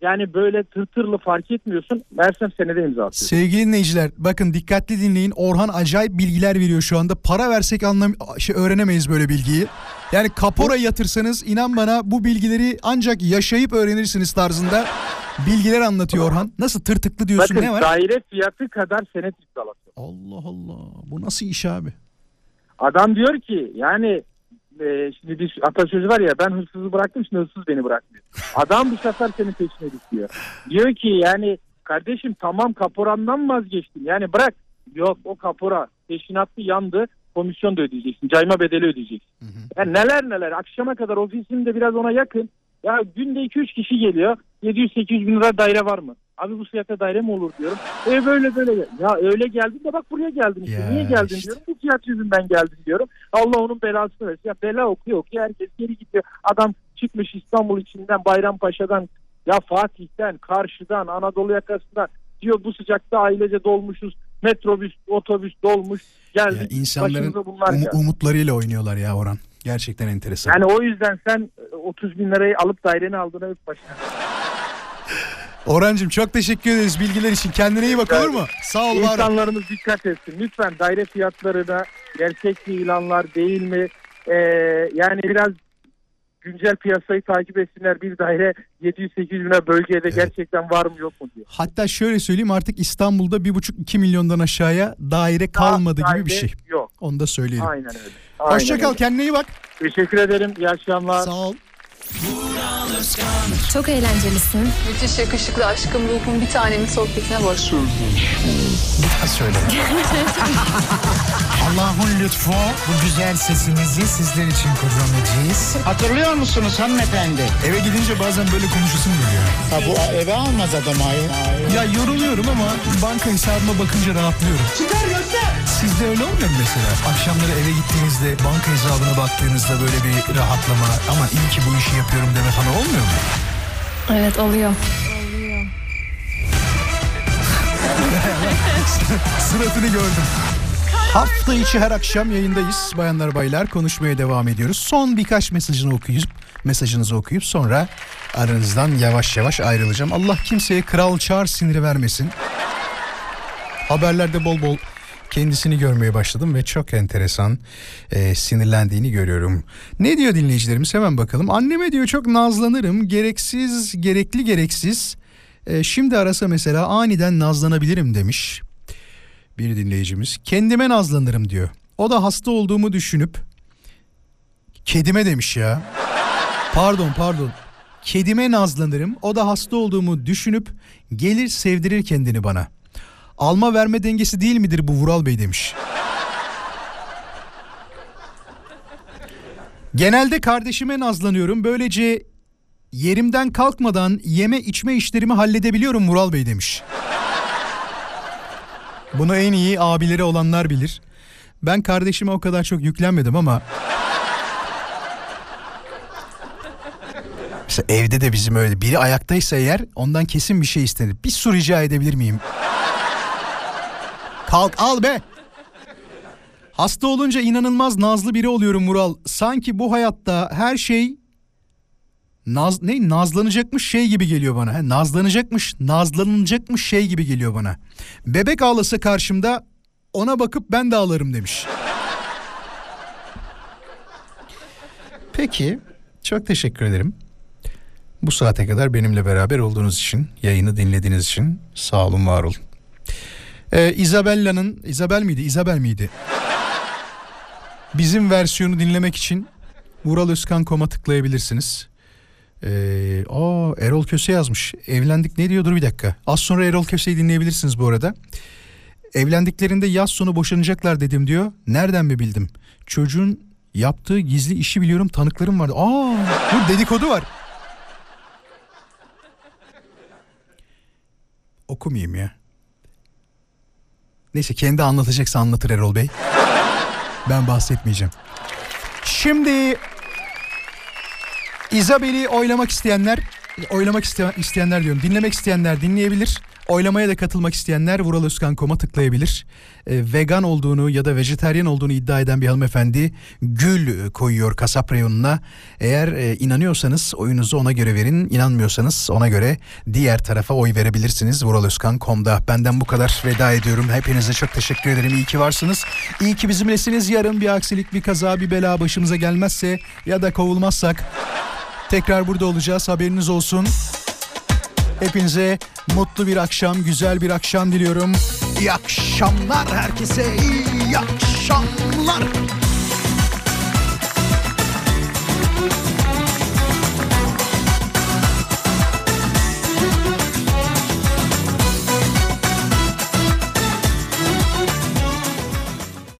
yani böyle tırtırlı fark etmiyorsun. Mersem senede imza atıyor. Sevgili dinleyiciler bakın dikkatli dinleyin. Orhan acayip bilgiler veriyor şu anda. Para versek anlam şey öğrenemeyiz böyle bilgiyi. Yani kapora yatırsanız inan bana bu bilgileri ancak yaşayıp öğrenirsiniz tarzında bilgiler anlatıyor Orhan. Nasıl tırtıklı diyorsun Bakın ne var? daire fiyatı kadar senet imzalatıyor. Allah Allah bu nasıl iş abi? Adam diyor ki yani e, şimdi bir atasözü var ya ben hırsızı bıraktım şimdi hırsız beni bırakmıyor. Adam bu sefer senin peşine düşüyor. Diyor ki yani kardeşim tamam kaporandan vazgeçtim yani bırak. Yok o kapora peşinatlı yandı komisyon da ödeyeceksin cayma bedeli ödeyeceksin. Yani neler neler akşama kadar ofisim de biraz ona yakın. Ya günde 2-3 kişi geliyor 700-800 bin lira daire var mı? Abi bu fiyata daire mi olur diyorum. E böyle böyle. Ya öyle geldin de bak buraya geldin işte. Ya Niye geldin işte. diyorum. Bu fiyat yüzünden geldin diyorum. Allah onun belasını versin. Ya bela okuyor okuyor. Herkes geri gidiyor. Adam çıkmış İstanbul içinden Bayrampaşa'dan ya Fatih'ten, Karşı'dan, Anadolu yakasından diyor bu sıcakta ailece dolmuşuz. Metrobüs, otobüs dolmuş. Ya Geldik. insanların başımıza bunlar um- geldi. umutlarıyla oynuyorlar ya Orhan. Gerçekten enteresan. Yani o yüzden sen e, 30 bin lirayı alıp daireni aldığına öp başına. Orhancığım çok teşekkür ederiz bilgiler için. Kendine iyi bak olur mu? Sağ ol var ol. İnsanlarımız dikkat etsin. Lütfen daire fiyatlarına gerçek mi ilanlar değil mi? Ee, yani biraz güncel piyasayı takip etsinler. Bir daire 700-800 bine bölgede gerçekten var mı yok mu diye. Hatta şöyle söyleyeyim artık İstanbul'da 1,5-2 milyondan aşağıya daire kalmadı gibi Daire bir şey. Yok. Onu da söyleyelim. Aynen öyle. Aynen Hoşça kal öyle. kendine iyi bak. Teşekkür ederim. İyi akşamlar. Sağ ol. Çok eğlencelisin. Müthiş yakışıklı aşkım ruhum bir tanemin sohbetine başlıyorum. Ha söyle. Allah'ın lütfu bu güzel sesimizi sizler için kullanacağız. Hatırlıyor musunuz hanımefendi? Eve gidince bazen böyle konuşasım geliyor. Ha bu eve almaz adam ayı. Ya yoruluyorum ama banka hesabıma bakınca rahatlıyorum. Çıkar göster. Sizde öyle olmuyor mu mesela? Akşamları eve gittiğinizde banka hesabına baktığınızda böyle bir rahatlama ama iyi ki bu işi yapıyorum deme falan olmuyor mu? Evet oluyor. Suratını gördüm. Hafta içi her akşam yayındayız. Bayanlar baylar konuşmaya devam ediyoruz. Son birkaç mesajını okuyup mesajınızı okuyup sonra aranızdan yavaş yavaş ayrılacağım. Allah kimseye kral çağır siniri vermesin. Haberlerde bol bol kendisini görmeye başladım ve çok enteresan e, sinirlendiğini görüyorum. Ne diyor dinleyicilerimiz hemen bakalım. Anneme diyor çok nazlanırım gereksiz gerekli gereksiz. E, şimdi arasa mesela aniden nazlanabilirim demiş bir dinleyicimiz. Kendime nazlanırım diyor. O da hasta olduğumu düşünüp kedime demiş ya. Pardon pardon. Kedime nazlanırım. O da hasta olduğumu düşünüp gelir sevdirir kendini bana. Alma verme dengesi değil midir bu Vural Bey demiş. Genelde kardeşime nazlanıyorum. Böylece yerimden kalkmadan yeme içme işlerimi halledebiliyorum Vural Bey demiş. Bunu en iyi abileri olanlar bilir. Ben kardeşime o kadar çok yüklenmedim ama... Mesela evde de bizim öyle biri ayaktaysa eğer ondan kesin bir şey istenir. Bir su rica edebilir miyim? Kalk al be. Hasta olunca inanılmaz nazlı biri oluyorum Mural. Sanki bu hayatta her şey Naz, ne nazlanacakmış şey gibi geliyor bana. Nazlanacakmış, nazlanacakmış şey gibi geliyor bana. Bebek ağlasa karşımda ona bakıp ben de ağlarım demiş. Peki, çok teşekkür ederim. Bu saate kadar benimle beraber olduğunuz için, yayını dinlediğiniz için sağ olun, var olun. Ee, Isabella'nın, Isabel miydi, Isabel miydi? Bizim versiyonu dinlemek için Vural Özkan koma tıklayabilirsiniz. Ee, aa, Erol Köse yazmış. Evlendik ne diyordur bir dakika. Az sonra Erol Köse'yi dinleyebilirsiniz bu arada. Evlendiklerinde yaz sonu boşanacaklar dedim diyor. Nereden mi bildim? Çocuğun yaptığı gizli işi biliyorum tanıklarım vardı. Aa, bu dedikodu var. Okumayayım ya. Neyse kendi anlatacaksa anlatır Erol Bey. Ben bahsetmeyeceğim. Şimdi Isabel'i oylamak isteyenler, oylamak iste- isteyenler diyorum, dinlemek isteyenler dinleyebilir. Oylamaya da katılmak isteyenler Vural Özkan.com'a tıklayabilir. E, vegan olduğunu ya da vejeteryan olduğunu iddia eden bir hanımefendi gül koyuyor kasap reyonuna. Eğer e, inanıyorsanız oyunuzu ona göre verin, inanmıyorsanız ona göre diğer tarafa oy verebilirsiniz vuralozkan.com'da. Benden bu kadar veda ediyorum. Hepinize çok teşekkür ederim. İyi ki varsınız. İyi ki bizimlesiniz. Yarın bir aksilik, bir kaza, bir bela başımıza gelmezse ya da kovulmazsak tekrar burada olacağız. Haberiniz olsun. Hepinize mutlu bir akşam, güzel bir akşam diliyorum. İyi akşamlar herkese. İyi akşamlar.